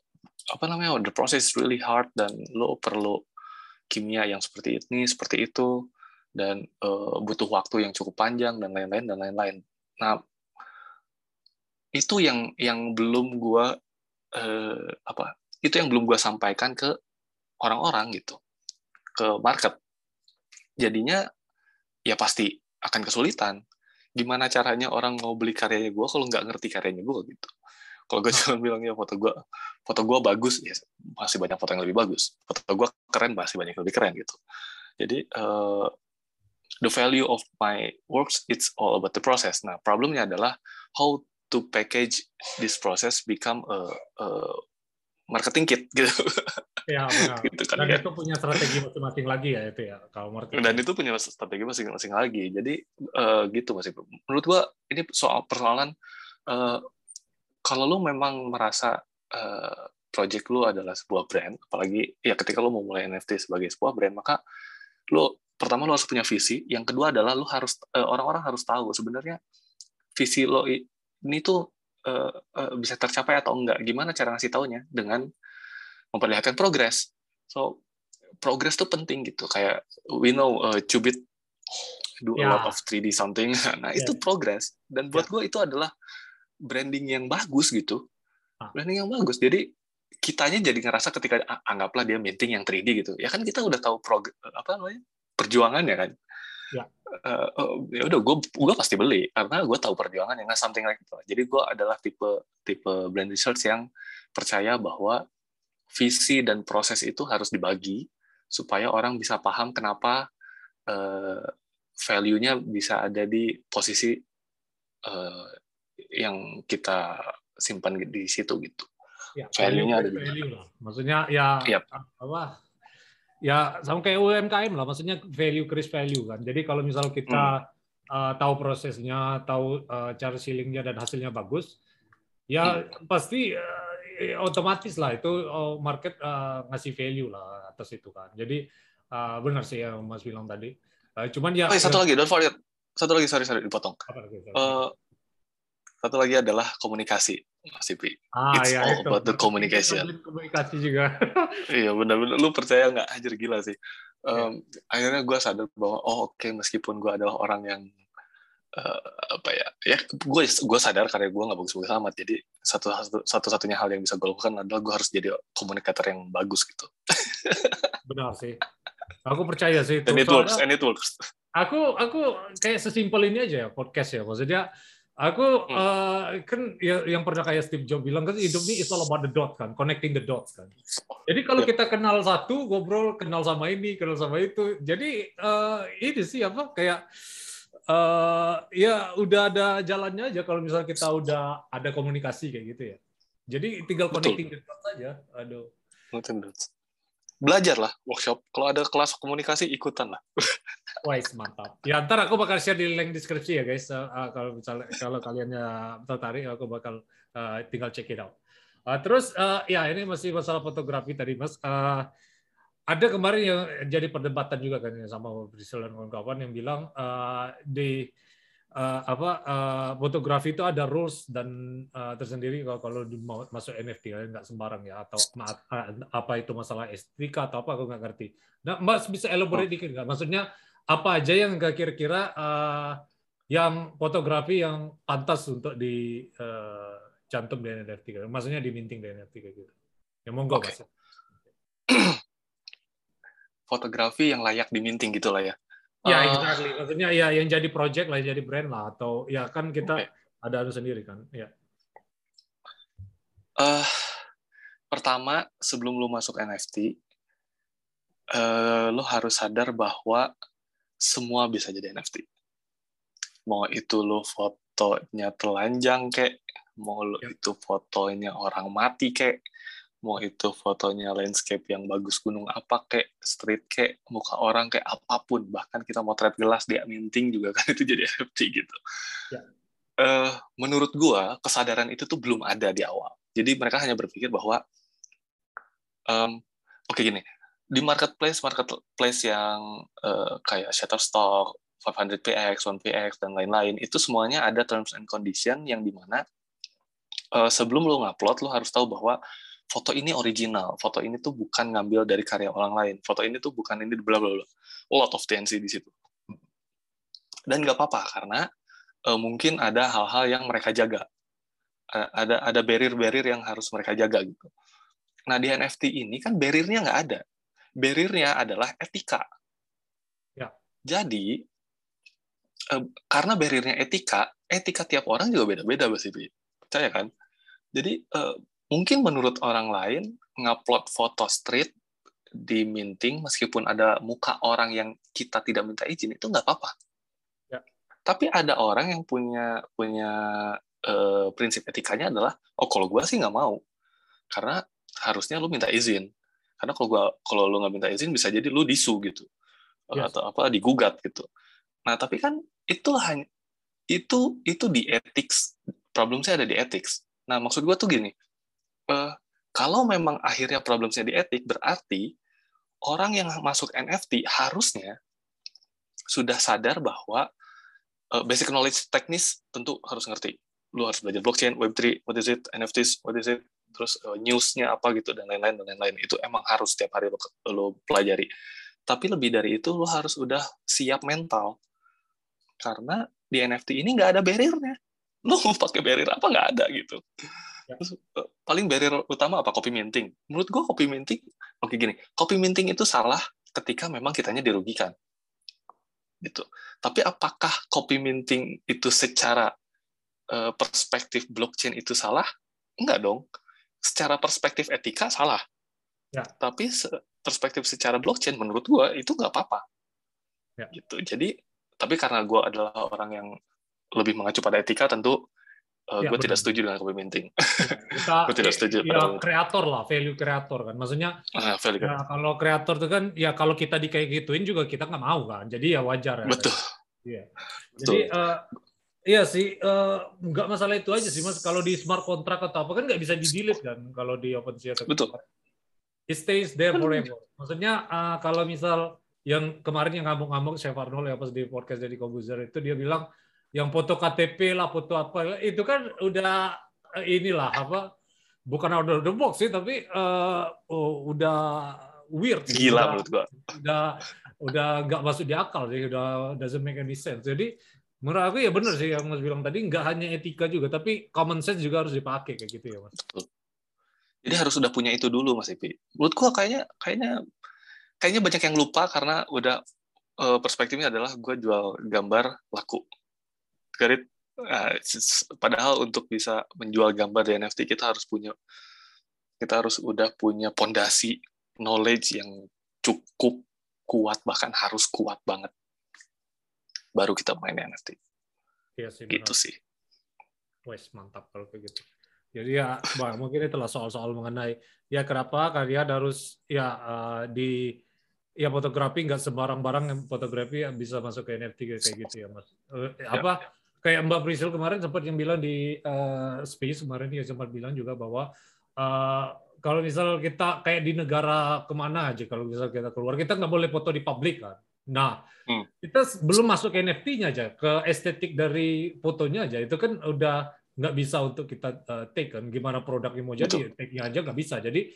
apa namanya the process really hard dan lo perlu kimia yang seperti ini seperti itu dan uh, butuh waktu yang cukup panjang dan lain-lain dan lain-lain. Nah, itu yang yang belum gua uh, apa? Itu yang belum gua sampaikan ke orang-orang gitu, ke market. Jadinya ya pasti akan kesulitan. Gimana caranya orang mau beli karyanya gua kalau nggak ngerti karyanya gua gitu. Kalau gue cuma bilang ya foto gue, foto gue bagus, ya masih banyak foto yang lebih bagus. Foto gue keren, masih banyak yang lebih keren gitu. Jadi uh, the value of my works it's all about the process. Nah, problemnya adalah how to package this process become a, a marketing kit gitu. Ya, benar. [LAUGHS] gitu kan, Dan ya. itu punya strategi masing-masing lagi ya itu ya kalau marketing. Dan itu punya strategi masing-masing lagi. Jadi uh, gitu masih. Menurut gua ini soal persoalan uh, kalau lu memang merasa uh, project lu adalah sebuah brand, apalagi ya ketika lu mau mulai NFT sebagai sebuah brand, maka lu pertama lo harus punya visi, yang kedua adalah lo harus eh, orang-orang harus tahu sebenarnya visi lo ini tuh uh, uh, bisa tercapai atau enggak. Gimana cara ngasih taunya dengan memperlihatkan progres. So progres tuh penting gitu. Kayak we know uh, Cubit do yeah. a lot [LAUGHS] ya. of 3D something. Nah, yeah. itu progres dan buat yeah. gue itu adalah branding yang bagus gitu. Ah. Branding yang bagus. Jadi kitanya jadi ngerasa ketika anggaplah dia minting yang 3D gitu. Ya kan kita udah tahu prog apa namanya? perjuangannya kan ya. Uh, ya udah gue gue pasti beli karena gue tahu perjuangan yang something like itu jadi gue adalah tipe tipe brand research yang percaya bahwa visi dan proses itu harus dibagi supaya orang bisa paham kenapa uh, value-nya bisa ada di posisi uh, yang kita simpan di situ gitu. Ya, value-nya ada di value lah. Maksudnya ya yep. apa ya sama kayak UMKM lah, maksudnya value create value kan. Jadi kalau misal kita hmm. uh, tahu prosesnya, tahu uh, cara sealingnya dan hasilnya bagus, ya hmm. pasti uh, otomatis lah itu uh, market uh, ngasih value lah atas itu kan. Jadi uh, benar sih yang Mas bilang tadi. Uh, cuman ya. Oh, satu lagi, don't forget. Satu lagi, sorry sorry dipotong. Apa, uh, satu lagi adalah komunikasi, Mas Ipi. Ah, It's ya, all itu. about the communication. Komunikasi juga. [LAUGHS] iya benar-benar. Lu percaya nggak? Anjir gila sih. Um, ya. Akhirnya gue sadar bahwa oh oke okay, meskipun gue adalah orang yang uh, apa ya ya gue gue sadar karya gue nggak bagus-bagus amat jadi satu satu satu satunya hal yang bisa gue lakukan adalah gue harus jadi komunikator yang bagus gitu [LAUGHS] benar sih aku percaya sih itu. and it works and it works aku aku kayak sesimpel ini aja ya podcast ya maksudnya aku hmm. uh, kan ya, yang pernah kayak Steve Jobs bilang kan hidup ini is all about the dot kan connecting the dots kan jadi kalau yeah. kita kenal satu ngobrol kenal sama ini kenal sama itu jadi uh, ini sih apa kayak uh, ya udah ada jalannya aja kalau misalnya kita udah ada komunikasi kayak gitu ya jadi tinggal connecting Betul. the dots aja aduh belajar lah workshop. Kalau ada kelas komunikasi ikutan lah. [LAUGHS] Wise mantap. Ya ntar aku bakal share di link deskripsi ya guys. Uh, kalau misalnya kalau kalian tertarik aku bakal uh, tinggal check it out. Uh, terus uh, ya ini masih masalah fotografi tadi mas. Uh, ada kemarin yang jadi perdebatan juga kan sama Brisel dan kawan-kawan yang bilang uh, di uh, apa uh, fotografi itu ada rules dan uh, tersendiri kalau kalau mau masuk NFT ya nggak sembarang ya atau apa itu masalah estetika atau apa aku nggak ngerti. Nah, Mbak bisa elaborate oh. dikit nggak? Maksudnya apa aja yang kira-kira uh, yang fotografi yang pantas untuk di uh, cantum di NFT? Maksudnya di minting di NFT kayak gitu. Ya monggo okay. Mas. [CLEARS THROAT] Fotografi yang layak diminting gitu lah ya. Ya, uh, exactly. Maksudnya ya yang jadi project lah, jadi brand lah, atau ya kan kita okay. ada anu sendiri kan, ya. Uh, pertama, sebelum lu masuk NFT, uh, eh, lo harus sadar bahwa semua bisa jadi NFT. Mau itu lo fotonya telanjang kek, mau lo ya. itu fotonya orang mati kek, mau itu fotonya landscape yang bagus gunung apa kayak street kayak muka orang kayak apa pun. Bahkan kita motret gelas dia minting juga kan [LAUGHS] itu jadi NFT gitu. Ya. uh, menurut gua kesadaran itu tuh belum ada di awal. Jadi mereka hanya berpikir bahwa um, oke okay, gini di marketplace marketplace yang uh, kayak Shutterstock 500px, 1px dan lain-lain itu semuanya ada terms and condition yang di mana uh, sebelum lo ngupload lo harus tahu bahwa foto ini original, foto ini tuh bukan ngambil dari karya orang lain, foto ini tuh bukan ini bla bla bla. A lot of TNC di situ. Dan nggak apa-apa karena uh, mungkin ada hal-hal yang mereka jaga. Uh, ada ada barrier-barrier yang harus mereka jaga gitu. Nah di NFT ini kan barriernya nggak ada. Barriernya adalah etika. Ya. Jadi uh, karena barriernya etika, etika tiap orang juga beda-beda, Mas Percaya kan? Jadi uh, mungkin menurut orang lain ngupload foto street di minting meskipun ada muka orang yang kita tidak minta izin itu nggak apa-apa. Ya. Tapi ada orang yang punya punya uh, prinsip etikanya adalah oh kalau gue sih nggak mau karena harusnya lu minta izin karena kalau gua kalau lu nggak minta izin bisa jadi lu disu gitu yes. atau apa digugat gitu. Nah tapi kan itu hanya itu itu di ethics problem saya ada di ethics. Nah maksud gue tuh gini, uh, kalau memang akhirnya problemnya di etik, berarti orang yang masuk NFT harusnya sudah sadar bahwa uh, basic knowledge teknis tentu harus ngerti. Lu harus belajar blockchain, Web3, what is it, NFTs, what is it, terus uh, news-nya apa gitu, dan lain-lain, dan lain-lain. Itu emang harus setiap hari lo, lo pelajari. Tapi lebih dari itu, lo harus udah siap mental. Karena di NFT ini nggak ada barrier-nya. Lo mau pakai barrier apa nggak ada gitu. Ya. Terus, uh, paling barrier utama apa? Copy minting. Menurut gue copy minting, oke gini, copy minting itu salah ketika memang kitanya dirugikan. Gitu. Tapi apakah copy minting itu secara uh, perspektif blockchain itu salah? Enggak dong. Secara perspektif etika salah. Ya. Tapi se perspektif secara blockchain menurut gue itu nggak apa-apa. Ya. Gitu. Jadi, tapi karena gue adalah orang yang lebih mengacu pada etika, tentu Uh, ya, gue tidak setuju dengan copy minting. [LAUGHS] Gue tidak setuju. Ya, kreator lah, value kreator kan. Maksudnya, uh, value ya, kalau kreator itu kan, ya kalau kita di kayak gituin juga kita nggak mau kan. Jadi ya wajar. Ya, Betul. Iya. Jadi, uh, iya sih, uh, nggak masalah itu aja sih mas. Kalau di smart contract atau apa kan nggak bisa di delete kan. Kalau di OpenSea atau Betul. It stays there forever. Maksudnya uh, kalau misal yang kemarin yang ngambung-ngambung Chef Arnold ya pas di podcast dari Kobuzer itu dia bilang yang foto KTP lah, foto apa itu kan udah eh, inilah apa bukan out of the box sih tapi uh, oh, udah weird gila udah, menurut gua udah udah nggak masuk di akal sih udah doesn't make any sense jadi Menurut aku ya benar sih yang Mas bilang tadi, nggak hanya etika juga, tapi common sense juga harus dipakai kayak gitu ya Mas. Jadi harus sudah punya itu dulu Mas Ipi. Menurut gua kayaknya kayaknya kayaknya banyak yang lupa karena udah uh, perspektifnya adalah gue jual gambar laku. Garit uh, padahal untuk bisa menjual gambar di NFT kita harus punya kita harus udah punya pondasi knowledge yang cukup kuat bahkan harus kuat banget baru kita main NFT. Iya sih. Gitu sih. Wes mantap kalau kayak gitu. Jadi ya, bah, mungkin itulah soal-soal mengenai ya kenapa kalian harus ya uh, di ya fotografi nggak sembarang barang yang fotografi bisa masuk ke NFT kayak gitu ya mas. Uh, apa ya. Kayak Mbak Priscil kemarin sempat yang bilang di uh, Space kemarin dia sempat bilang juga bahwa uh, kalau misal kita kayak di negara ke mana aja kalau misal kita keluar kita nggak boleh foto di publik kan. Nah hmm. kita belum masuk ke NFT-nya aja ke estetik dari fotonya aja itu kan udah nggak bisa untuk kita uh, take kan gimana produknya mau jadi take-nya aja nggak bisa jadi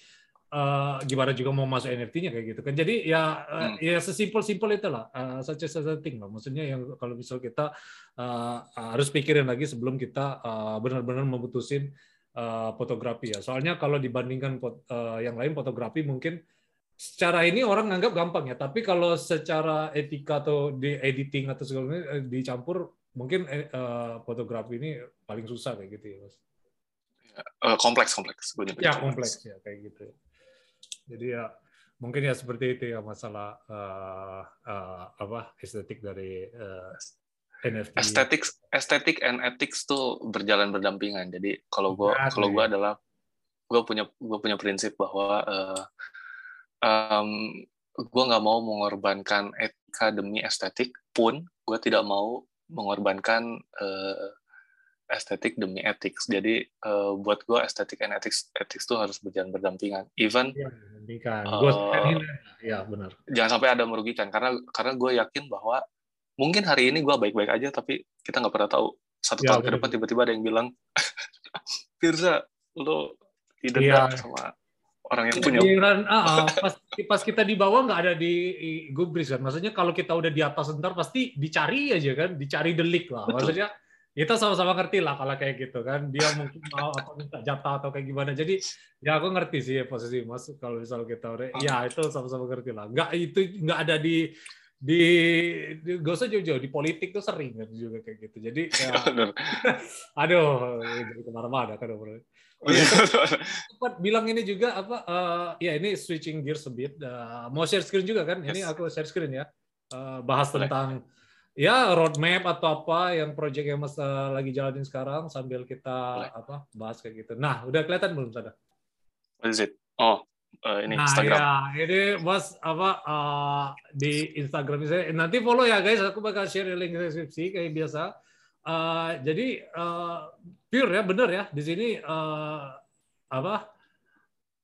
uh, gimana juga mau masuk NFT-nya kayak gitu kan. Jadi ya uh, hmm. ya sesimpel-simpel itulah uh, such as thing lah. Maksudnya yang kalau misal kita uh, harus pikirin lagi sebelum kita uh, benar-benar memutusin uh, fotografi ya. Soalnya kalau dibandingkan uh, yang lain fotografi mungkin secara ini orang nganggap gampang ya. Tapi kalau secara etika atau di editing atau segala dicampur mungkin uh, fotografi ini paling susah kayak gitu ya mas. Uh, kompleks kompleks. Ya kompleks. ya kayak gitu jadi ya mungkin ya seperti itu ya masalah uh, uh, apa estetik dari uh, NFT estetik estetik and ethics tuh berjalan berdampingan. Jadi kalau gue nah, kalau gue adalah gue punya gue punya prinsip bahwa uh, um, gue nggak mau mengorbankan etika demi estetik pun gue tidak mau mengorbankan uh, estetik demi etik. Jadi uh, buat gue estetik dan etik etik itu harus berjalan berdampingan. Even ya, uh, ya benar. Jangan sampai ada merugikan karena karena gue yakin bahwa mungkin hari ini gue baik-baik aja tapi kita nggak pernah tahu satu ya, tahun ke depan tiba-tiba ada yang bilang [LAUGHS] Firza lo tidak ya. sama orang yang punya. Giliran, uh, pas, pas kita di bawah nggak ada di gubris kan. Maksudnya kalau kita udah di atas sebentar pasti dicari aja kan, dicari delik lah. Maksudnya kita sama-sama ngerti lah kalau kayak gitu kan. Dia mungkin mau apa minta jatah atau kayak gimana. Jadi ya aku ngerti sih ya, posisi Mas kalau misal kita udah ya itu sama-sama ngerti lah. Nggak itu nggak ada di di, di gak usah jauh-jauh di politik tuh sering kan juga kayak gitu jadi ya, [LAUGHS] aduh jadi ke mana-mana kan Oh, iya. Sempat bilang ini juga apa? Uh, ya ini switching gear sebit. Uh, mau share screen juga kan? Yes. Ini aku share screen ya. Uh, bahas tentang ya roadmap atau apa yang project yang mas uh, lagi jalanin sekarang sambil kita Boleh. apa bahas kayak gitu. Nah, udah kelihatan belum sada? What is it? Oh, uh, ini nah, Instagram. Ya, ini mas apa uh, di Instagram saya. Nanti follow ya guys. Aku bakal share link deskripsi kayak biasa. Uh, jadi uh, pure ya, benar ya. Di sini uh, apa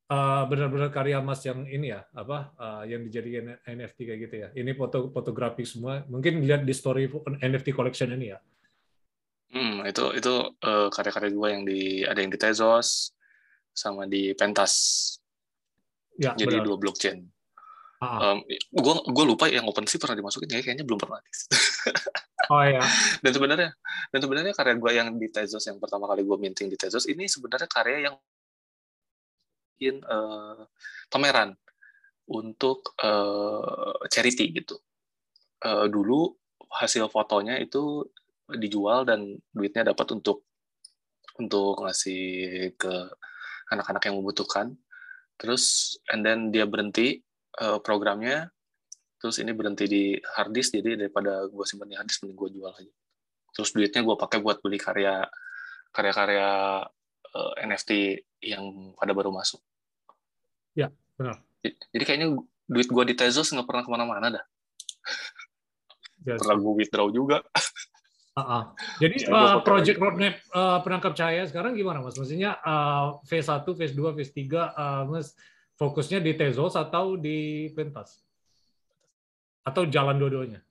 uh, benar-benar karya Mas yang ini ya, apa uh, yang dijadikan NFT kayak gitu ya. Ini foto fotografi semua. Mungkin lihat di story NFT collection ini ya. Hmm, itu itu uh, karya-karya gue yang di ada yang di Tezos sama di Pentas. Ya, Jadi benar. dua blockchain. Um, gue gue lupa yang OpenSea pernah dimasukin ya kayaknya belum pernah. [LAUGHS] oh iya. Dan sebenarnya dan sebenarnya karya gue yang di Tezos yang pertama kali gue minting di Tezos ini sebenarnya karya yang bikin uh, pameran untuk uh, charity gitu. Uh, dulu hasil fotonya itu dijual dan duitnya dapat untuk untuk ngasih ke anak-anak yang membutuhkan. Terus and then dia berhenti uh, programnya terus ini berhenti di hard disk jadi daripada gue simpan di hard disk mending gue jual aja terus duitnya gue pakai buat beli karya karya-karya uh, NFT yang pada baru masuk ya benar jadi kayaknya duit gue di Tezos nggak pernah ke mana-mana dah yes. [LAUGHS] pernah gue withdraw juga Uh -uh. Jadi uh, project roadmap uh, penangkap cahaya sekarang gimana mas? Maksudnya uh, phase 1, phase 2, phase 3, uh, mas Fokusnya di Tezos atau di Pentas? Atau jalan dua-duanya?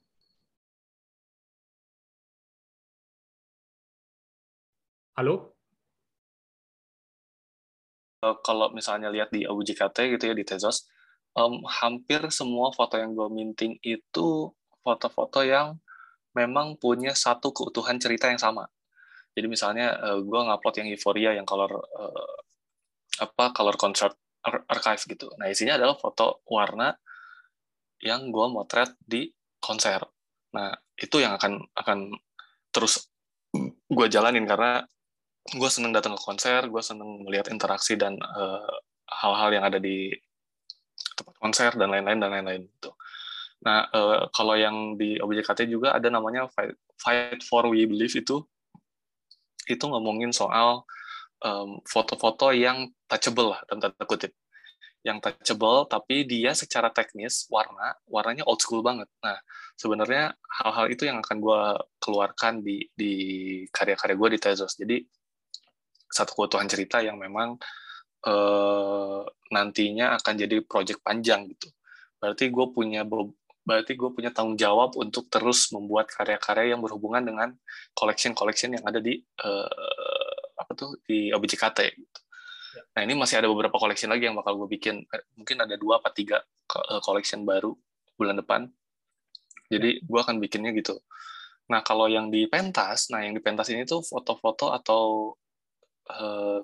Halo? Eh, kalau misalnya lihat di AUJKT gitu ya di Tezos, um, hampir semua foto yang gue minting itu foto-foto yang memang punya satu keutuhan cerita yang sama. Jadi misalnya uh, gue ngupload yang Euphoria yang color uh, apa color concert archive gitu. Nah isinya adalah foto warna yang gue motret di konser. Nah itu yang akan akan terus gue jalanin karena gue seneng datang ke konser, gue seneng melihat interaksi dan hal-hal uh, yang ada di tempat konser dan lain-lain dan lain-lain gitu. Nah, uh, kalau yang di OBJKT juga ada namanya Fight, Fight for We Believe itu, itu ngomongin soal foto-foto um, yang touchable lah, dalam tanda kutip. Yang touchable, tapi dia secara teknis, warna, warnanya old school banget. Nah, sebenarnya hal-hal itu yang akan gue keluarkan di, di karya-karya gue di Tezos. Jadi, satu keutuhan cerita yang memang uh, nantinya akan jadi project panjang gitu. Berarti gue punya berarti gue punya tanggung jawab untuk terus membuat karya-karya yang berhubungan dengan collection-collection yang ada di uh, apa tuh di OBJKT. Gitu. Ya. Nah ini masih ada beberapa collection lagi yang bakal gue bikin. Eh, mungkin ada dua atau tiga eh, collection baru bulan depan. Jadi ya. gue akan bikinnya gitu. Nah kalau yang di pentas, nah yang di pentas ini tuh foto-foto atau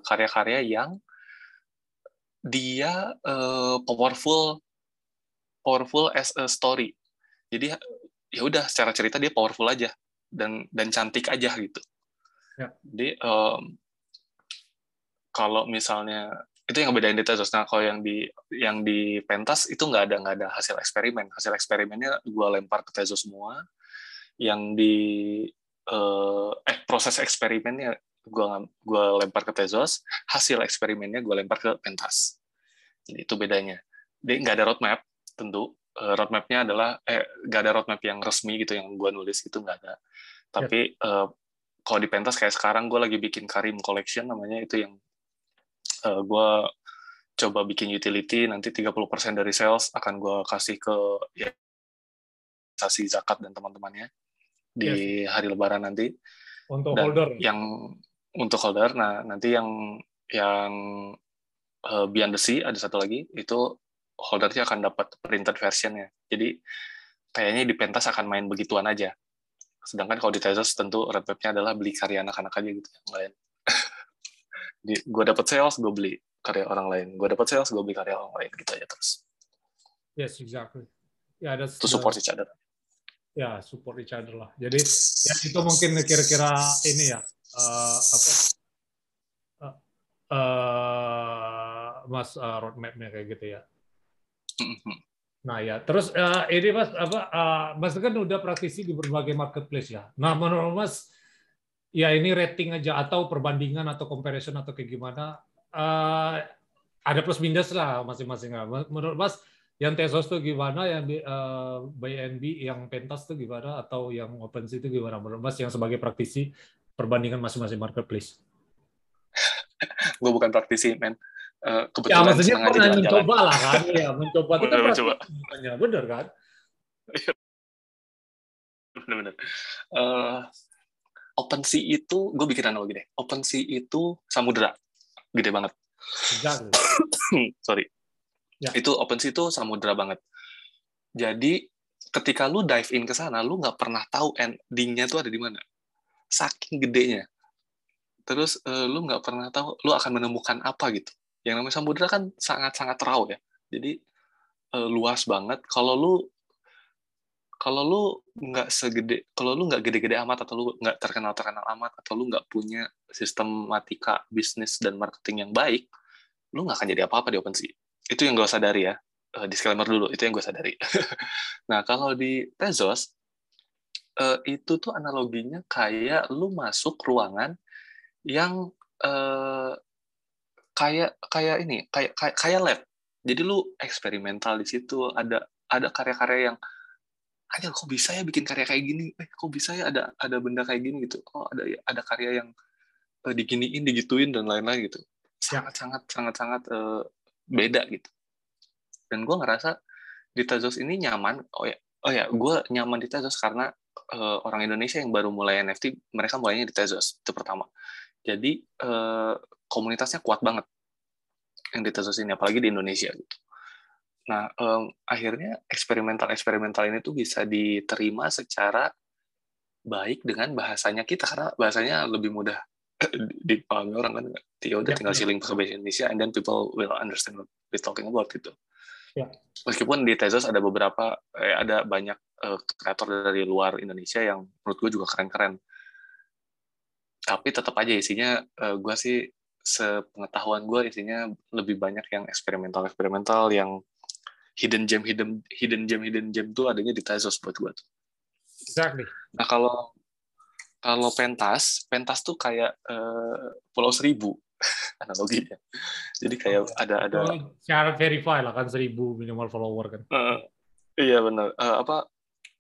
karya-karya uh, yang dia uh, powerful powerful as a story. Jadi ya udah secara cerita dia powerful aja dan dan cantik aja gitu. Ya. Jadi um, kalau misalnya itu yang bedain di Tezos. Nah kalau yang di yang di pentas itu nggak ada nggak ada hasil eksperimen. Hasil eksperimennya gue lempar ke Tezos semua. Yang di uh, eh proses eksperimennya gue gue lempar ke Tezos. Hasil eksperimennya gue lempar ke pentas. Jadi itu bedanya. Dia nggak ada roadmap tentu uh, roadmapnya adalah eh gak ada roadmap yang resmi gitu yang gue nulis itu nggak ada tapi yeah. uh, kalau di pentas kayak sekarang gue lagi bikin Karim Collection namanya itu yang uh, gue coba bikin utility nanti 30% dari sales akan gue kasih ke ya zakat dan teman-temannya di yes. hari lebaran nanti untuk dan holder yang untuk holder nah nanti yang yang uh, Beyond the Sea ada satu lagi itu holdernya akan dapat printed versionnya. Jadi kayaknya di pentas akan main begituan aja. Sedangkan kalau di Tezos tentu roadmapnya adalah beli karya anak-anak aja gitu yang lain. [LAUGHS] gue dapat sales, gue beli karya orang lain. Gue dapat sales, gue beli karya orang lain gitu aja terus. Yes, exactly. Ya, ada to support each other. Ya, support each other lah. Jadi ya itu mungkin kira-kira ini ya uh, apa uh, uh, mas uh, roadmapnya kayak gitu ya. Nah ya, terus uh, ini mas apa uh, mas kan udah praktisi di berbagai marketplace ya. Nah menurut mas ya ini rating aja atau perbandingan atau comparison atau kayak gimana? Uh, ada plus minus lah masing-masing. Menurut mas yang Tesos tuh gimana, yang uh, BNB yang Pentas tuh gimana, atau yang OpenSea itu gimana? Menurut mas yang sebagai praktisi perbandingan masing-masing marketplace? [LAUGHS] gue bukan praktisi, men. Kebetulan ya, maksudnya pernah mencoba lah kan? Ya mencoba [LAUGHS] itu kan mencoba. Bukannya, bener kan? [LAUGHS] Bener-bener uh, OpenSea itu gue bikin analogi deh. OpenSea itu samudra gede banget. [COUGHS] Sorry. Ya. itu OpenSea itu samudra banget. Jadi ketika lu dive in ke sana lu nggak pernah tahu endingnya tuh ada di mana saking gedenya terus uh, lu nggak pernah tahu lu akan menemukan apa gitu yang namanya samudra kan sangat-sangat raw ya. Jadi uh, luas banget. Kalau lu kalau lu nggak segede, kalau lu nggak gede-gede amat atau lu nggak terkenal-terkenal amat atau lu nggak punya sistematika bisnis dan marketing yang baik, lu nggak akan jadi apa-apa di OpenSea. Itu yang gue sadari ya. Uh, disclaimer dulu, itu yang gue sadari. [LAUGHS] nah, kalau di Tezos, uh, itu tuh analoginya kayak lu masuk ruangan yang uh, kayak kayak ini kayak kayak kayak lab. Jadi lu eksperimental di situ ada ada karya-karya yang aja kok bisa ya bikin karya kayak gini? Eh kok bisa ya ada ada benda kayak gini? Gitu. Oh ada ada karya yang uh, diginiin digituin dan lain-lain gitu. Sangat ya. sangat sangat sangat uh, beda gitu. Dan gue ngerasa di Tazos ini nyaman. Oh ya oh ya gue nyaman di Tazos karena uh, orang Indonesia yang baru mulai NFT mereka mulainya di Tezos itu pertama. Jadi uh, komunitasnya kuat banget yang di Tesos ini, apalagi di Indonesia gitu. Nah, um, akhirnya eksperimental-eksperimental ini tuh bisa diterima secara baik dengan bahasanya kita karena bahasanya lebih mudah [LAUGHS] dipahami orang kan ya udah tinggal shilling pakai bahasa Indonesia and then people will understand what we're talking about gitu Ya. meskipun di Tezos ada beberapa eh, ada banyak eh, kreator dari luar Indonesia yang menurut gue juga keren-keren tapi tetap aja isinya eh, gue sih sepengetahuan gue isinya lebih banyak yang eksperimental eksperimental yang hidden gem hidden hidden gem hidden gem tuh adanya di Tezos buat gue tuh Exactly. Nah kalau kalau pentas, pentas tuh kayak eh, Pulau Seribu [LAUGHS] analoginya. Jadi kayak Oh, ada ada syarat verify lah kan seribu minimal follower kan. eh, iya benar Eh, apa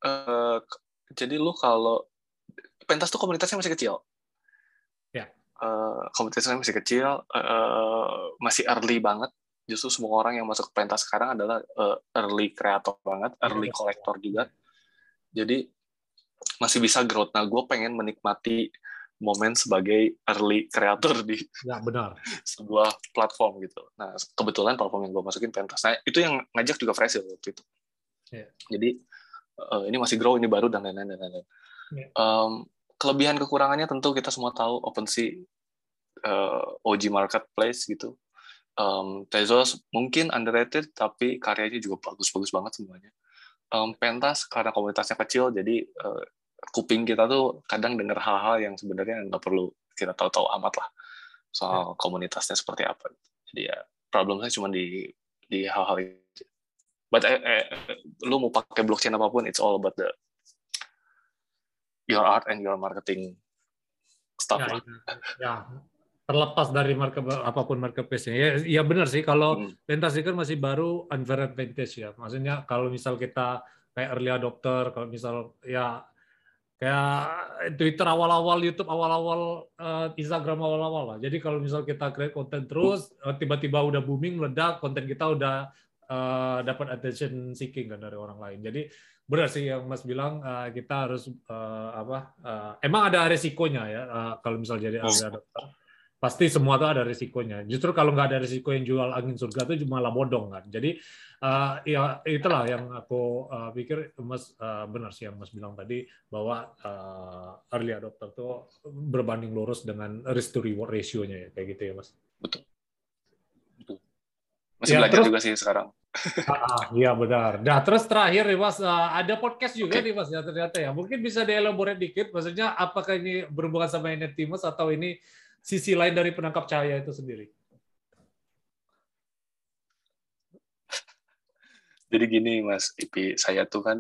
eh, k- jadi lu kalau pentas tuh komunitasnya masih kecil. Ya. Eh, komunitasnya masih kecil, eh, masih early banget. Justru semua orang yang masuk ke pentas sekarang adalah eh, early creator banget, early betul. collector juga. Jadi masih bisa growth. Nah, gue pengen menikmati momen sebagai early creator di Ya benar. [LAUGHS] sebuah platform gitu. Nah, kebetulan platform yang gue masukin pentas. Nah, itu yang ngajak juga Fresil waktu itu. Iya. Jadi eh, ini masih grow, ini baru dan lain-lain dan lain-lain. Iya. Em, kelebihan kekurangannya tentu kita semua tahu OpenSea eh, OG marketplace gitu. Em, Tezos mungkin underrated tapi karyanya juga bagus-bagus banget semuanya. Em, Pentas karena komunitasnya kecil jadi eh, kuping kita tuh kadang dengar hal-hal yang sebenarnya nggak perlu kita tahu-tahu amat lah soal komunitasnya seperti apa. Jadi ya problemnya cuma di di hal-hal itu. But eh, eh, lu mau pakai blockchain apa pun, it's all about the your art and your marketing stuff Ya, lah. itu. ya terlepas dari market apa pun marketplace-nya. Ya, ya benar sih kalau Hmm. kan masih baru unfair advantage ya. Maksudnya kalau misal kita kayak early adopter, kalau misal ya kayak Twitter awal-awal, YouTube awal-awal, eh, Instagram awal-awal lah. Jadi kalau misal kita create konten terus, eh, tiba-tiba udah booming, meledak, konten kita udah eh, dapat attention seeking kan dari orang lain. Jadi benar sih yang Mas bilang eh, kita harus eh, apa? eh, emang ada resikonya ya eh, kalau misal jadi adopter. Pasti semua tuh ada risikonya. Justru kalau nggak ada risiko yang jual angin surga itu cuma lah bodong kan. Jadi eh, ya itulah yang aku eh, pikir Mas eh, benar sih yang Mas bilang tadi bahwa eh, early adopter tuh berbanding lurus dengan risk to reward ratio-nya ya kayak gitu ya Mas. Masih Ya, belajar terus- juga sih sekarang. [LAUGHS] Ah, iya benar. Nah, terus terakhir nih Mas, ada podcast juga Oke. nih Mas ya ternyata ya. Mungkin bisa dielaborate dikit, maksudnya apakah ini berhubungan sama NFT Mas atau ini sisi lain dari penangkap cahaya itu sendiri? Jadi gini Mas Ipi, saya tuh kan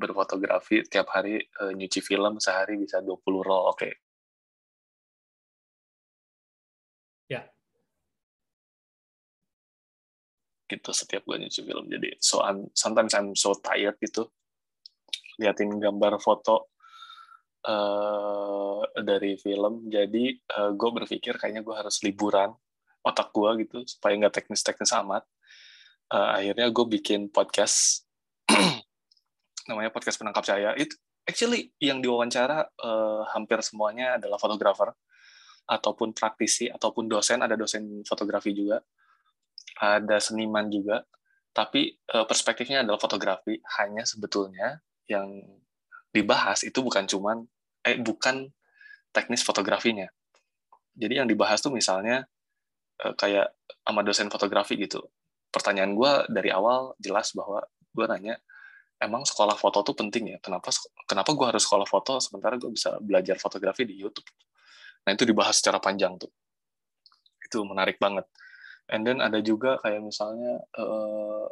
berfotografi tiap hari eh, nyuci film sehari bisa 20 roll. Oke. Ya. Gitu setiap gue nyuci film. Jadi so I'm, sometimes I'm so tired gitu liatin gambar foto eh, dari film. Jadi eh, gue berpikir kayaknya gue harus liburan otak gue gitu supaya nggak teknis-teknis amat. Eh, akhirnya gue bikin podcast. [CLEARS THROAT] Namanya podcast penangkap cahaya. Itu actually yang diwawancara eh, hampir semuanya adalah fotografer ataupun praktisi ataupun dosen. Ada dosen fotografi juga. Ada seniman juga. Tapi eh, perspektifnya adalah fotografi. Hanya sebetulnya yang dibahas itu bukan cuman eh bukan teknis fotografinya. Jadi yang dibahas tuh misalnya kayak sama dosen fotografi gitu pertanyaan gue dari awal jelas bahwa gue nanya emang sekolah foto tuh penting ya? Kenapa kenapa gue harus sekolah foto sementara gue bisa belajar fotografi di YouTube? Nah itu dibahas secara panjang tuh. Itu menarik banget. And then ada juga kayak misalnya eh,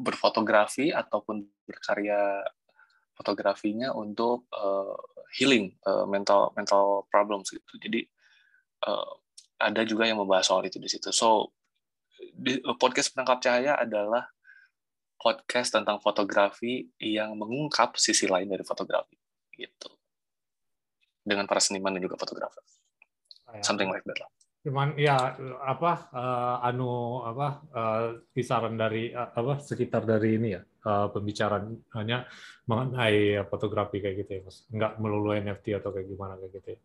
berfotografi ataupun berkarya fotografinya untuk eh, healing eh, mental mental problems gitu. Jadi eh, ada juga yang membahas soal itu di situ. So podcast penangkap cahaya adalah podcast tentang fotografi yang mengungkap sisi lain dari fotografi gitu. Dengan para seniman dan juga fotografer. Something like that lah. Cuman ya apa eh, anu apa eh, kisaran dari eh, apa sekitar dari ini ya eh, pembicaraan hanya mengenai fotografi kayak gitu ya mas. Nggak melulu NFT atau kayak gimana kayak gitu ya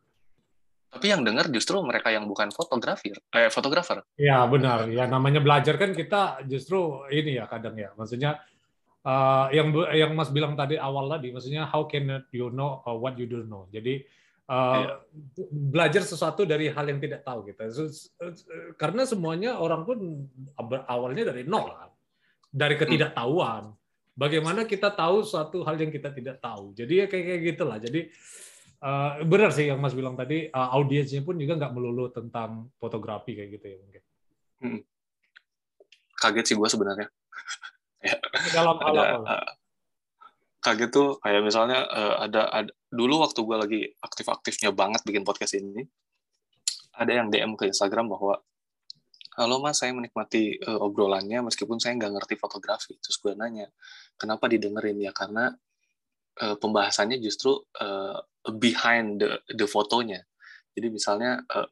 tapi yang dengar justru mereka yang bukan fotografer eh fotografer ya benar ya namanya belajar kan kita justru ini ya kadang ya maksudnya uh, yang yang Mas bilang tadi awal tadi, maksudnya how can you know uh, what you don't know. Jadi uh, yeah. belajar sesuatu dari hal yang tidak tahu kita. Gitu. Karena semuanya orang pun awalnya dari nol kan, dari ketidaktahuan. Bagaimana kita tahu suatu hal yang kita tidak tahu. Jadi ya kayak kayak gitulah. Jadi uh, benar sih yang Mas bilang tadi, uh, audiensnya pun juga nggak melulu tentang fotografi kayak gitu ya mungkin. Hmm. Kaget sih gue sebenarnya. [LAUGHS] ya. Dalam hal apa? Uh, kaget tuh kayak misalnya uh, ada, ada dulu waktu gue lagi aktif-aktifnya banget bikin podcast ini, ada yang DM ke Instagram bahwa halo mas saya menikmati uh, obrolannya meskipun saya nggak ngerti fotografi terus gue nanya kenapa didengerin ya karena uh, pembahasannya justru uh, behind the the fotonya. Jadi misalnya uh,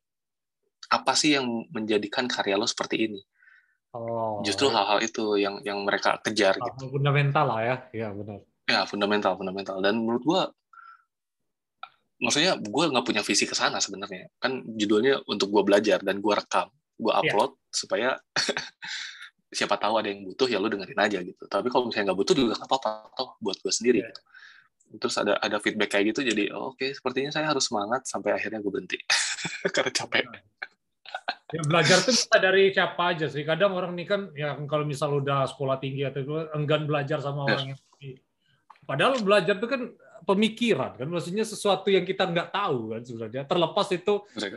apa sih yang menjadikan karya lo seperti ini? Oh, justru hal-hal itu yang yang mereka kejar hal gitu. fundamental lah ya. Ya benar. Ya fundamental fundamental. Dan menurut gue maksudnya gue nggak punya visi ke sana sebenarnya. Kan judulnya untuk gue belajar dan gue rekam. Gue iya. upload yeah. supaya [LAUGHS] siapa tahu ada yang butuh ya lu dengerin aja gitu. Tapi kalau misalnya nggak butuh juga nggak apa-apa toh buat gue sendiri yeah. gitu terus ada ada feedback kayak gitu jadi oh, oke okay, sepertinya saya harus semangat sampai akhirnya gue berhenti. [LAUGHS] Karena capek. Ya, belajar tuh bisa dari siapa aja sih. Kadang orang ini kan ya kalau misal udah sekolah tinggi atau enggan belajar sama orang yang padahal belajar tuh kan pemikiran kan maksudnya sesuatu yang kita nggak tahu kan sebenarnya. Terlepas itu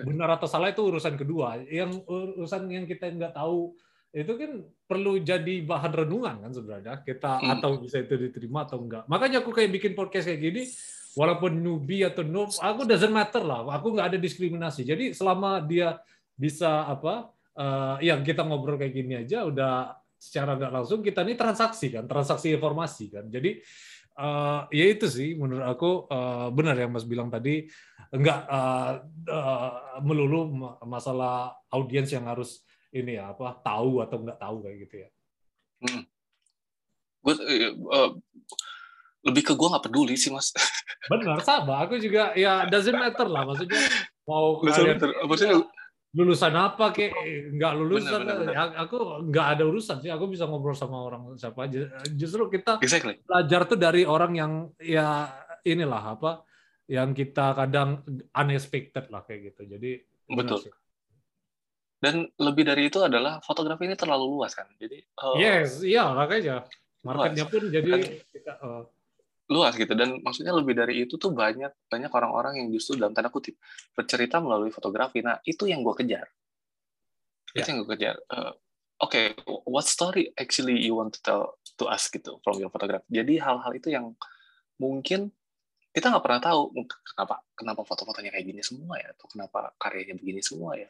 benar atau salah itu urusan kedua. Yang urusan yang kita nggak tahu itu kan perlu jadi bahan renungan kan sebenarnya kita hmm. atau bisa itu diterima atau enggak. Makanya aku kayak bikin podcast kayak gini walaupun newbie atau noob aku doesn't matter lah. Aku nggak ada diskriminasi. Jadi selama dia bisa apa uh, yang kita ngobrol kayak gini aja udah secara nggak langsung kita ini transaksi kan transaksi informasi kan. Jadi uh, ya itu sih menurut aku uh, benar yang Mas bilang tadi. Enggak uh, uh, melulu masalah audiens yang harus ini ya apa tahu atau enggak tahu kayak gitu ya. Hmm. Gue uh, lebih ke gue nggak peduli sih mas. [LAUGHS] Benar sama, aku juga ya doesn't matter lah maksudnya mau kalian, maksudnya lulusan apa kayak nggak lulusan bener, bener, bener. Aku nggak ada urusan sih aku bisa ngobrol sama orang siapa aja justru kita exactly. belajar tuh dari orang yang ya inilah apa yang kita kadang unexpected lah kayak gitu jadi betul sih. Dan lebih dari itu adalah fotografi ini terlalu luas kan? Jadi uh, yes iya makanya. Marketnya pun jadi kan, kita, uh, luas gitu. Dan maksudnya lebih dari itu tuh banyak banyak orang-orang yang justru dalam tanda kutip bercerita melalui fotografi. Nah itu yang gue kejar. Yeah. itu yang gue kejar. Uh, oke okay, what story actually you want to tell to us gitu from your photograph jadi hal-hal itu yang mungkin kita nggak pernah tahu kenapa kenapa foto-fotonya kayak gini semua ya? Atau kenapa karyanya begini semua ya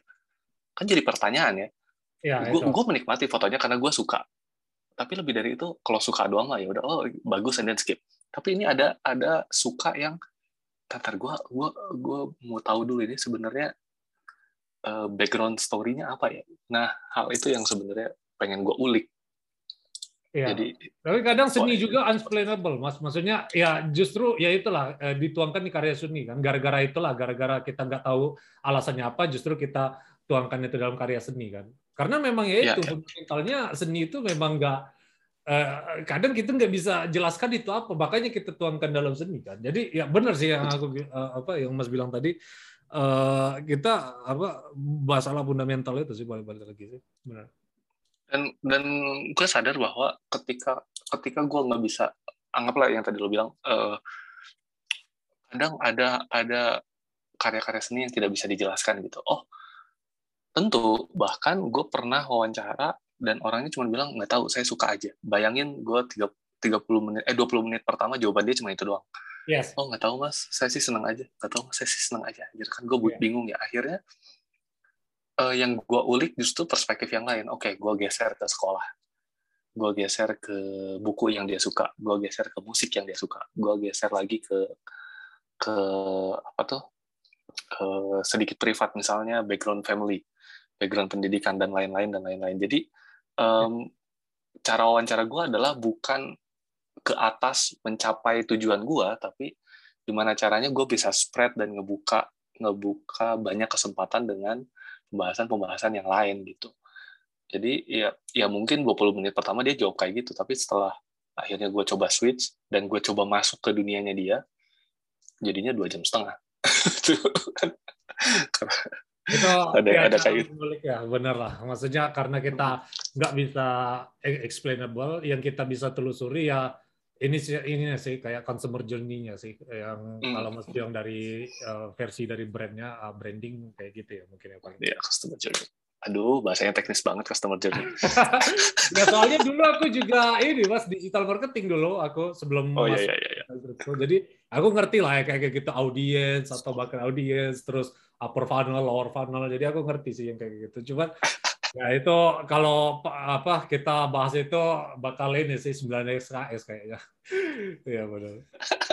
kan jadi pertanyaan ya, ya gue menikmati fotonya karena gue suka. Tapi lebih dari itu kalau suka doang lah ya udah oh bagus and then skip. Tapi ini ada ada suka yang tatar gue gue gue mau tahu dulu ini sebenarnya uh, background story-nya apa ya. Nah hal itu yang sebenarnya pengen gue ulik. Ya. Jadi, tapi kadang seni juga unexplainable, mas. Maksudnya ya justru ya itulah eh, dituangkan di karya seni kan. Gara-gara itulah, gara-gara kita nggak tahu alasannya apa, justru kita tuangkan itu dalam karya seni kan. Karena memang ya, ya itu ya, fundamentalnya seni itu memang nggak Uh, kadang kita nggak bisa jelaskan itu apa, makanya kita tuangkan dalam seni kan. Jadi ya benar sih yang aku uh, apa yang Mas bilang tadi uh, kita apa masalah fundamental itu sih balik balik lagi sih benar. Dan dan gue sadar bahwa ketika ketika gue nggak bisa anggaplah yang tadi lo bilang uh, kadang ada ada karya-karya seni yang tidak bisa dijelaskan gitu. Oh tentu bahkan gue pernah wawancara dan orangnya cuma bilang nggak tahu saya suka aja. Bayangin gue tiga tiga puluh menit eh dua puluh menit pertama jawaban dia cuma itu doang. Yes. oh nggak tahu mas saya sih senang aja. Nggak tahu saya sih senang aja. Jadi kan gue yeah. bingung ya. Akhirnya uh, yang gue ulik justru perspektif yang lain. Oke okay, gue geser ke sekolah. Gue geser ke buku yang dia suka. Gue geser ke musik yang dia suka. Gue geser lagi ke ke apa tuh ke sedikit privat misalnya background family background pendidikan dan lain-lain dan lain-lain. Jadi um, cara wawancara gue adalah bukan ke atas mencapai tujuan gue, tapi gimana caranya gue bisa spread dan ngebuka ngebuka banyak kesempatan dengan pembahasan-pembahasan yang lain gitu. Jadi ya ya mungkin 20 menit pertama dia jawab kayak gitu, tapi setelah akhirnya gue coba switch dan gue coba masuk ke dunianya dia jadinya dua jam setengah [LAUGHS] itu ada ya, ada kayak ya bener lah. Maksudnya karena kita nggak bisa explainable yang kita bisa telusuri ya ini sih ini sih kayak consumer journey-nya sih. Yang hmm. kalau mesti yang dari uh, versi dari brandnya uh, branding kayak gitu ya mungkin ya paling ya customer journey. Aduh bahasanya teknis banget customer journey. [LAUGHS] Ya soalnya dulu aku juga ini mas digital marketing dulu aku sebelum oh, iya, masuk iya, iya, iya. jadi aku ngerti lah ya kayak gitu audience atau bahkan audience terus upper funnel, lower funnel. Jadi aku ngerti sih yang kayak gitu. Cuman [LAUGHS] ya itu kalau apa kita bahas itu bakal ini sih 9 SKS kayaknya. [LAUGHS] Iya benar.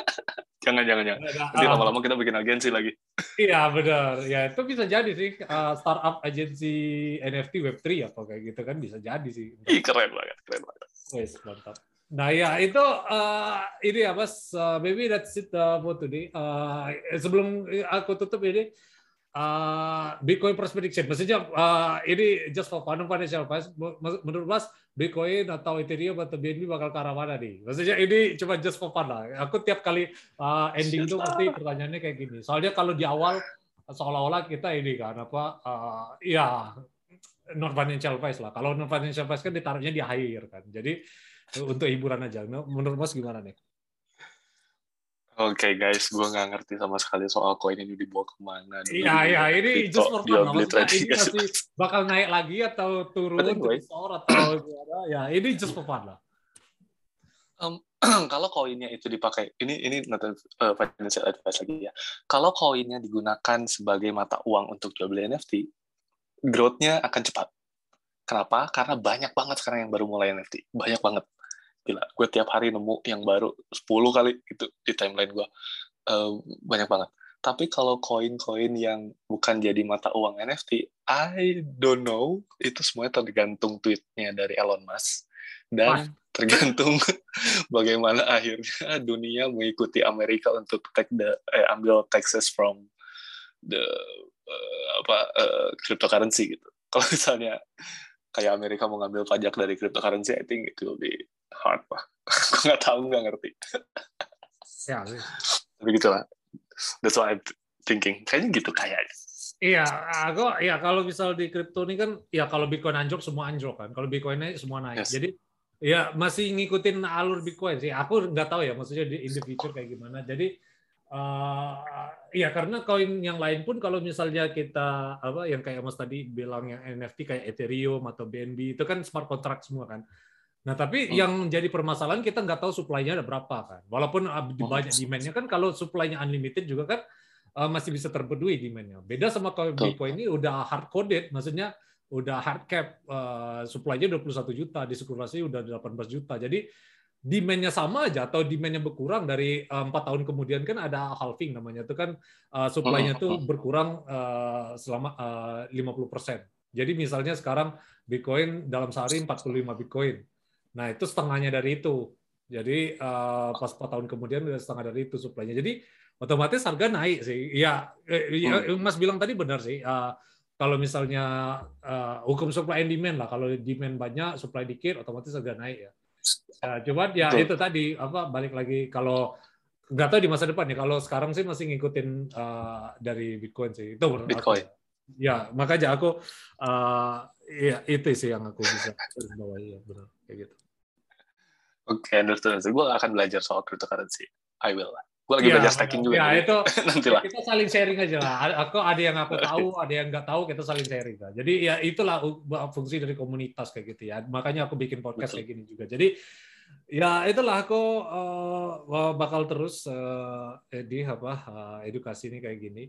[LAUGHS] Jangan jangan jangan. Nanti lama-lama kita bikin agensi lagi. Iya benar. Ya itu bisa jadi sih uh, startup agensi NFT Web3 apa kayak gitu kan bisa jadi sih. Ih, keren banget, keren banget. Wes, mantap. Nah ya itu uh, ini ya mas, uh, maybe that's it uh, for today. Uh, sebelum aku tutup ini, uh, Bitcoin prediction. Maksudnya uh, ini just for fun financial advice. Menurut Mas, Bitcoin atau Ethereum atau BNB bakal ke arah mana nih? Maksudnya ini cuma just for fun lah. Aku tiap kali uh, ending tuh pasti pertanyaannya kayak gini. Soalnya kalau di awal seolah-olah kita ini kan apa? Uh, ya non financial advice lah. Kalau non financial advice kan ditaruhnya di akhir kan. Jadi untuk hiburan aja. Menurut Mas gimana nih? Oke okay, guys, gue nggak ngerti sama sekali soal koin ini dibawa ke mana. Iya iya, ini just for fun. Maksudnya ini masih bakal naik lagi atau turun, atau gimana? Ya ini just for fun lah. Um, [CLEARS THROAT] kalau koinnya itu dipakai, ini ini not uh, financial advice lagi ya. Kalau koinnya digunakan sebagai mata uang untuk jual beli NFT, growth-nya akan cepat. Kenapa? Karena banyak banget sekarang yang baru mulai NFT, banyak banget gila gue tiap hari nemu yang baru 10 kali gitu di timeline gue. Uh, banyak banget. Tapi kalau koin-koin yang bukan jadi mata uang NFT I don't know itu semuanya tergantung tweetnya dari Elon Musk. Dan Mas. tergantung [LAUGHS] bagaimana akhirnya dunia mengikuti Amerika untuk take the eh, ambil taxes from the uh, apa uh, cryptocurrency gitu. [LAUGHS] Kalau misalnya kayak Amerika mau ngambil pajak dari cryptocurrency I think it will be hard pak [LAUGHS] gue nggak tahu nggak ngerti [LAUGHS] ya tapi gitulah that's what I'm thinking kayaknya gitu kayaknya Iya, aku ya kalau misal di kripto ini kan ya kalau Bitcoin anjlok semua anjlok kan. Kalau Bitcoin naik semua naik. Yes. Jadi ya masih ngikutin alur Bitcoin sih. Aku nggak tahu ya maksudnya di in the future kayak gimana. Jadi uh, ya karena koin yang lain pun kalau misalnya kita apa yang kayak Mas tadi bilang yang NFT kayak Ethereum atau BNB itu kan smart contract semua kan. Nah, tapi oh. yang jadi permasalahan kita nggak tahu supply-nya ada berapa kan. Walaupun oh. banyak demand-nya kan kalau supply-nya unlimited juga kan uh, masih bisa terpenuhi demand-nya. Beda sama kalau Bitcoin ini udah hard coded, maksudnya udah hard cap uh, supply-nya 21 juta, di sirkulasi udah 18 juta. Jadi demand-nya sama aja atau demand-nya berkurang dari empat uh, tahun kemudian kan ada halving namanya itu kan uh, supply-nya tuh berkurang uh, selama uh, 50%. Jadi misalnya sekarang Bitcoin dalam sehari 45 Bitcoin Nah, itu setengahnya dari itu. Jadi uh, pas 4 tahun kemudian udah setengah dari itu suplainya. Jadi otomatis harga naik sih. Ya, hmm. Mas bilang tadi benar sih. Uh, kalau misalnya uh, hukum supply and demand lah, kalau demand banyak, supply dikit, otomatis harga naik ya. Ya, cuman ya Betul. itu tadi apa balik lagi kalau nggak tahu di masa depan ya. Kalau sekarang sih masih ngikutin uh, dari Bitcoin sih. Itu menurut Bitcoin. Aku. Ya, makanya aku uh, ya itu sih yang aku bisa [LAUGHS] bawa ya benar kayak gitu. Oke, okay, understood. Gue akan belajar soal cryptocurrency. I will. Gue lagi ya, belajar staking juga. Ya, itu [LAUGHS] nanti lah. Kita saling sharing aja lah. Aku ada yang aku tahu, ada yang nggak tahu, kita saling sharing lah. Jadi ya itulah fungsi dari komunitas kayak gitu ya. Makanya aku bikin podcast Betul. kayak gini juga. Jadi ya itulah aku uh, bakal terus uh, di apa uh, edukasi ini kayak gini.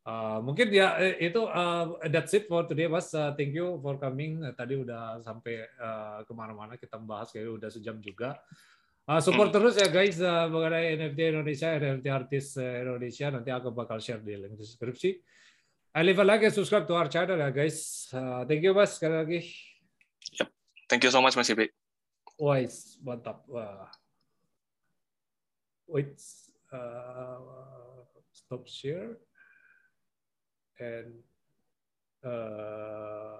Uh, mungkin ya itu uh, that's it for today mas. Uh, thank you for coming. Uh, tadi udah sampai uh, ke mana-mana kita bahas kayak udah sejam juga. Uh, support hmm. terus ya guys uh, mengenai NFT Indonesia NFT artis Indonesia. Nanti aku bakal share di link deskripsi. I leave a like and subscribe to our channel ya guys. Uh, thank you mas sekali lagi. Yep. thank you so much mas Ibi. Wise mantap. Wah. Wait uh, stop share and uh,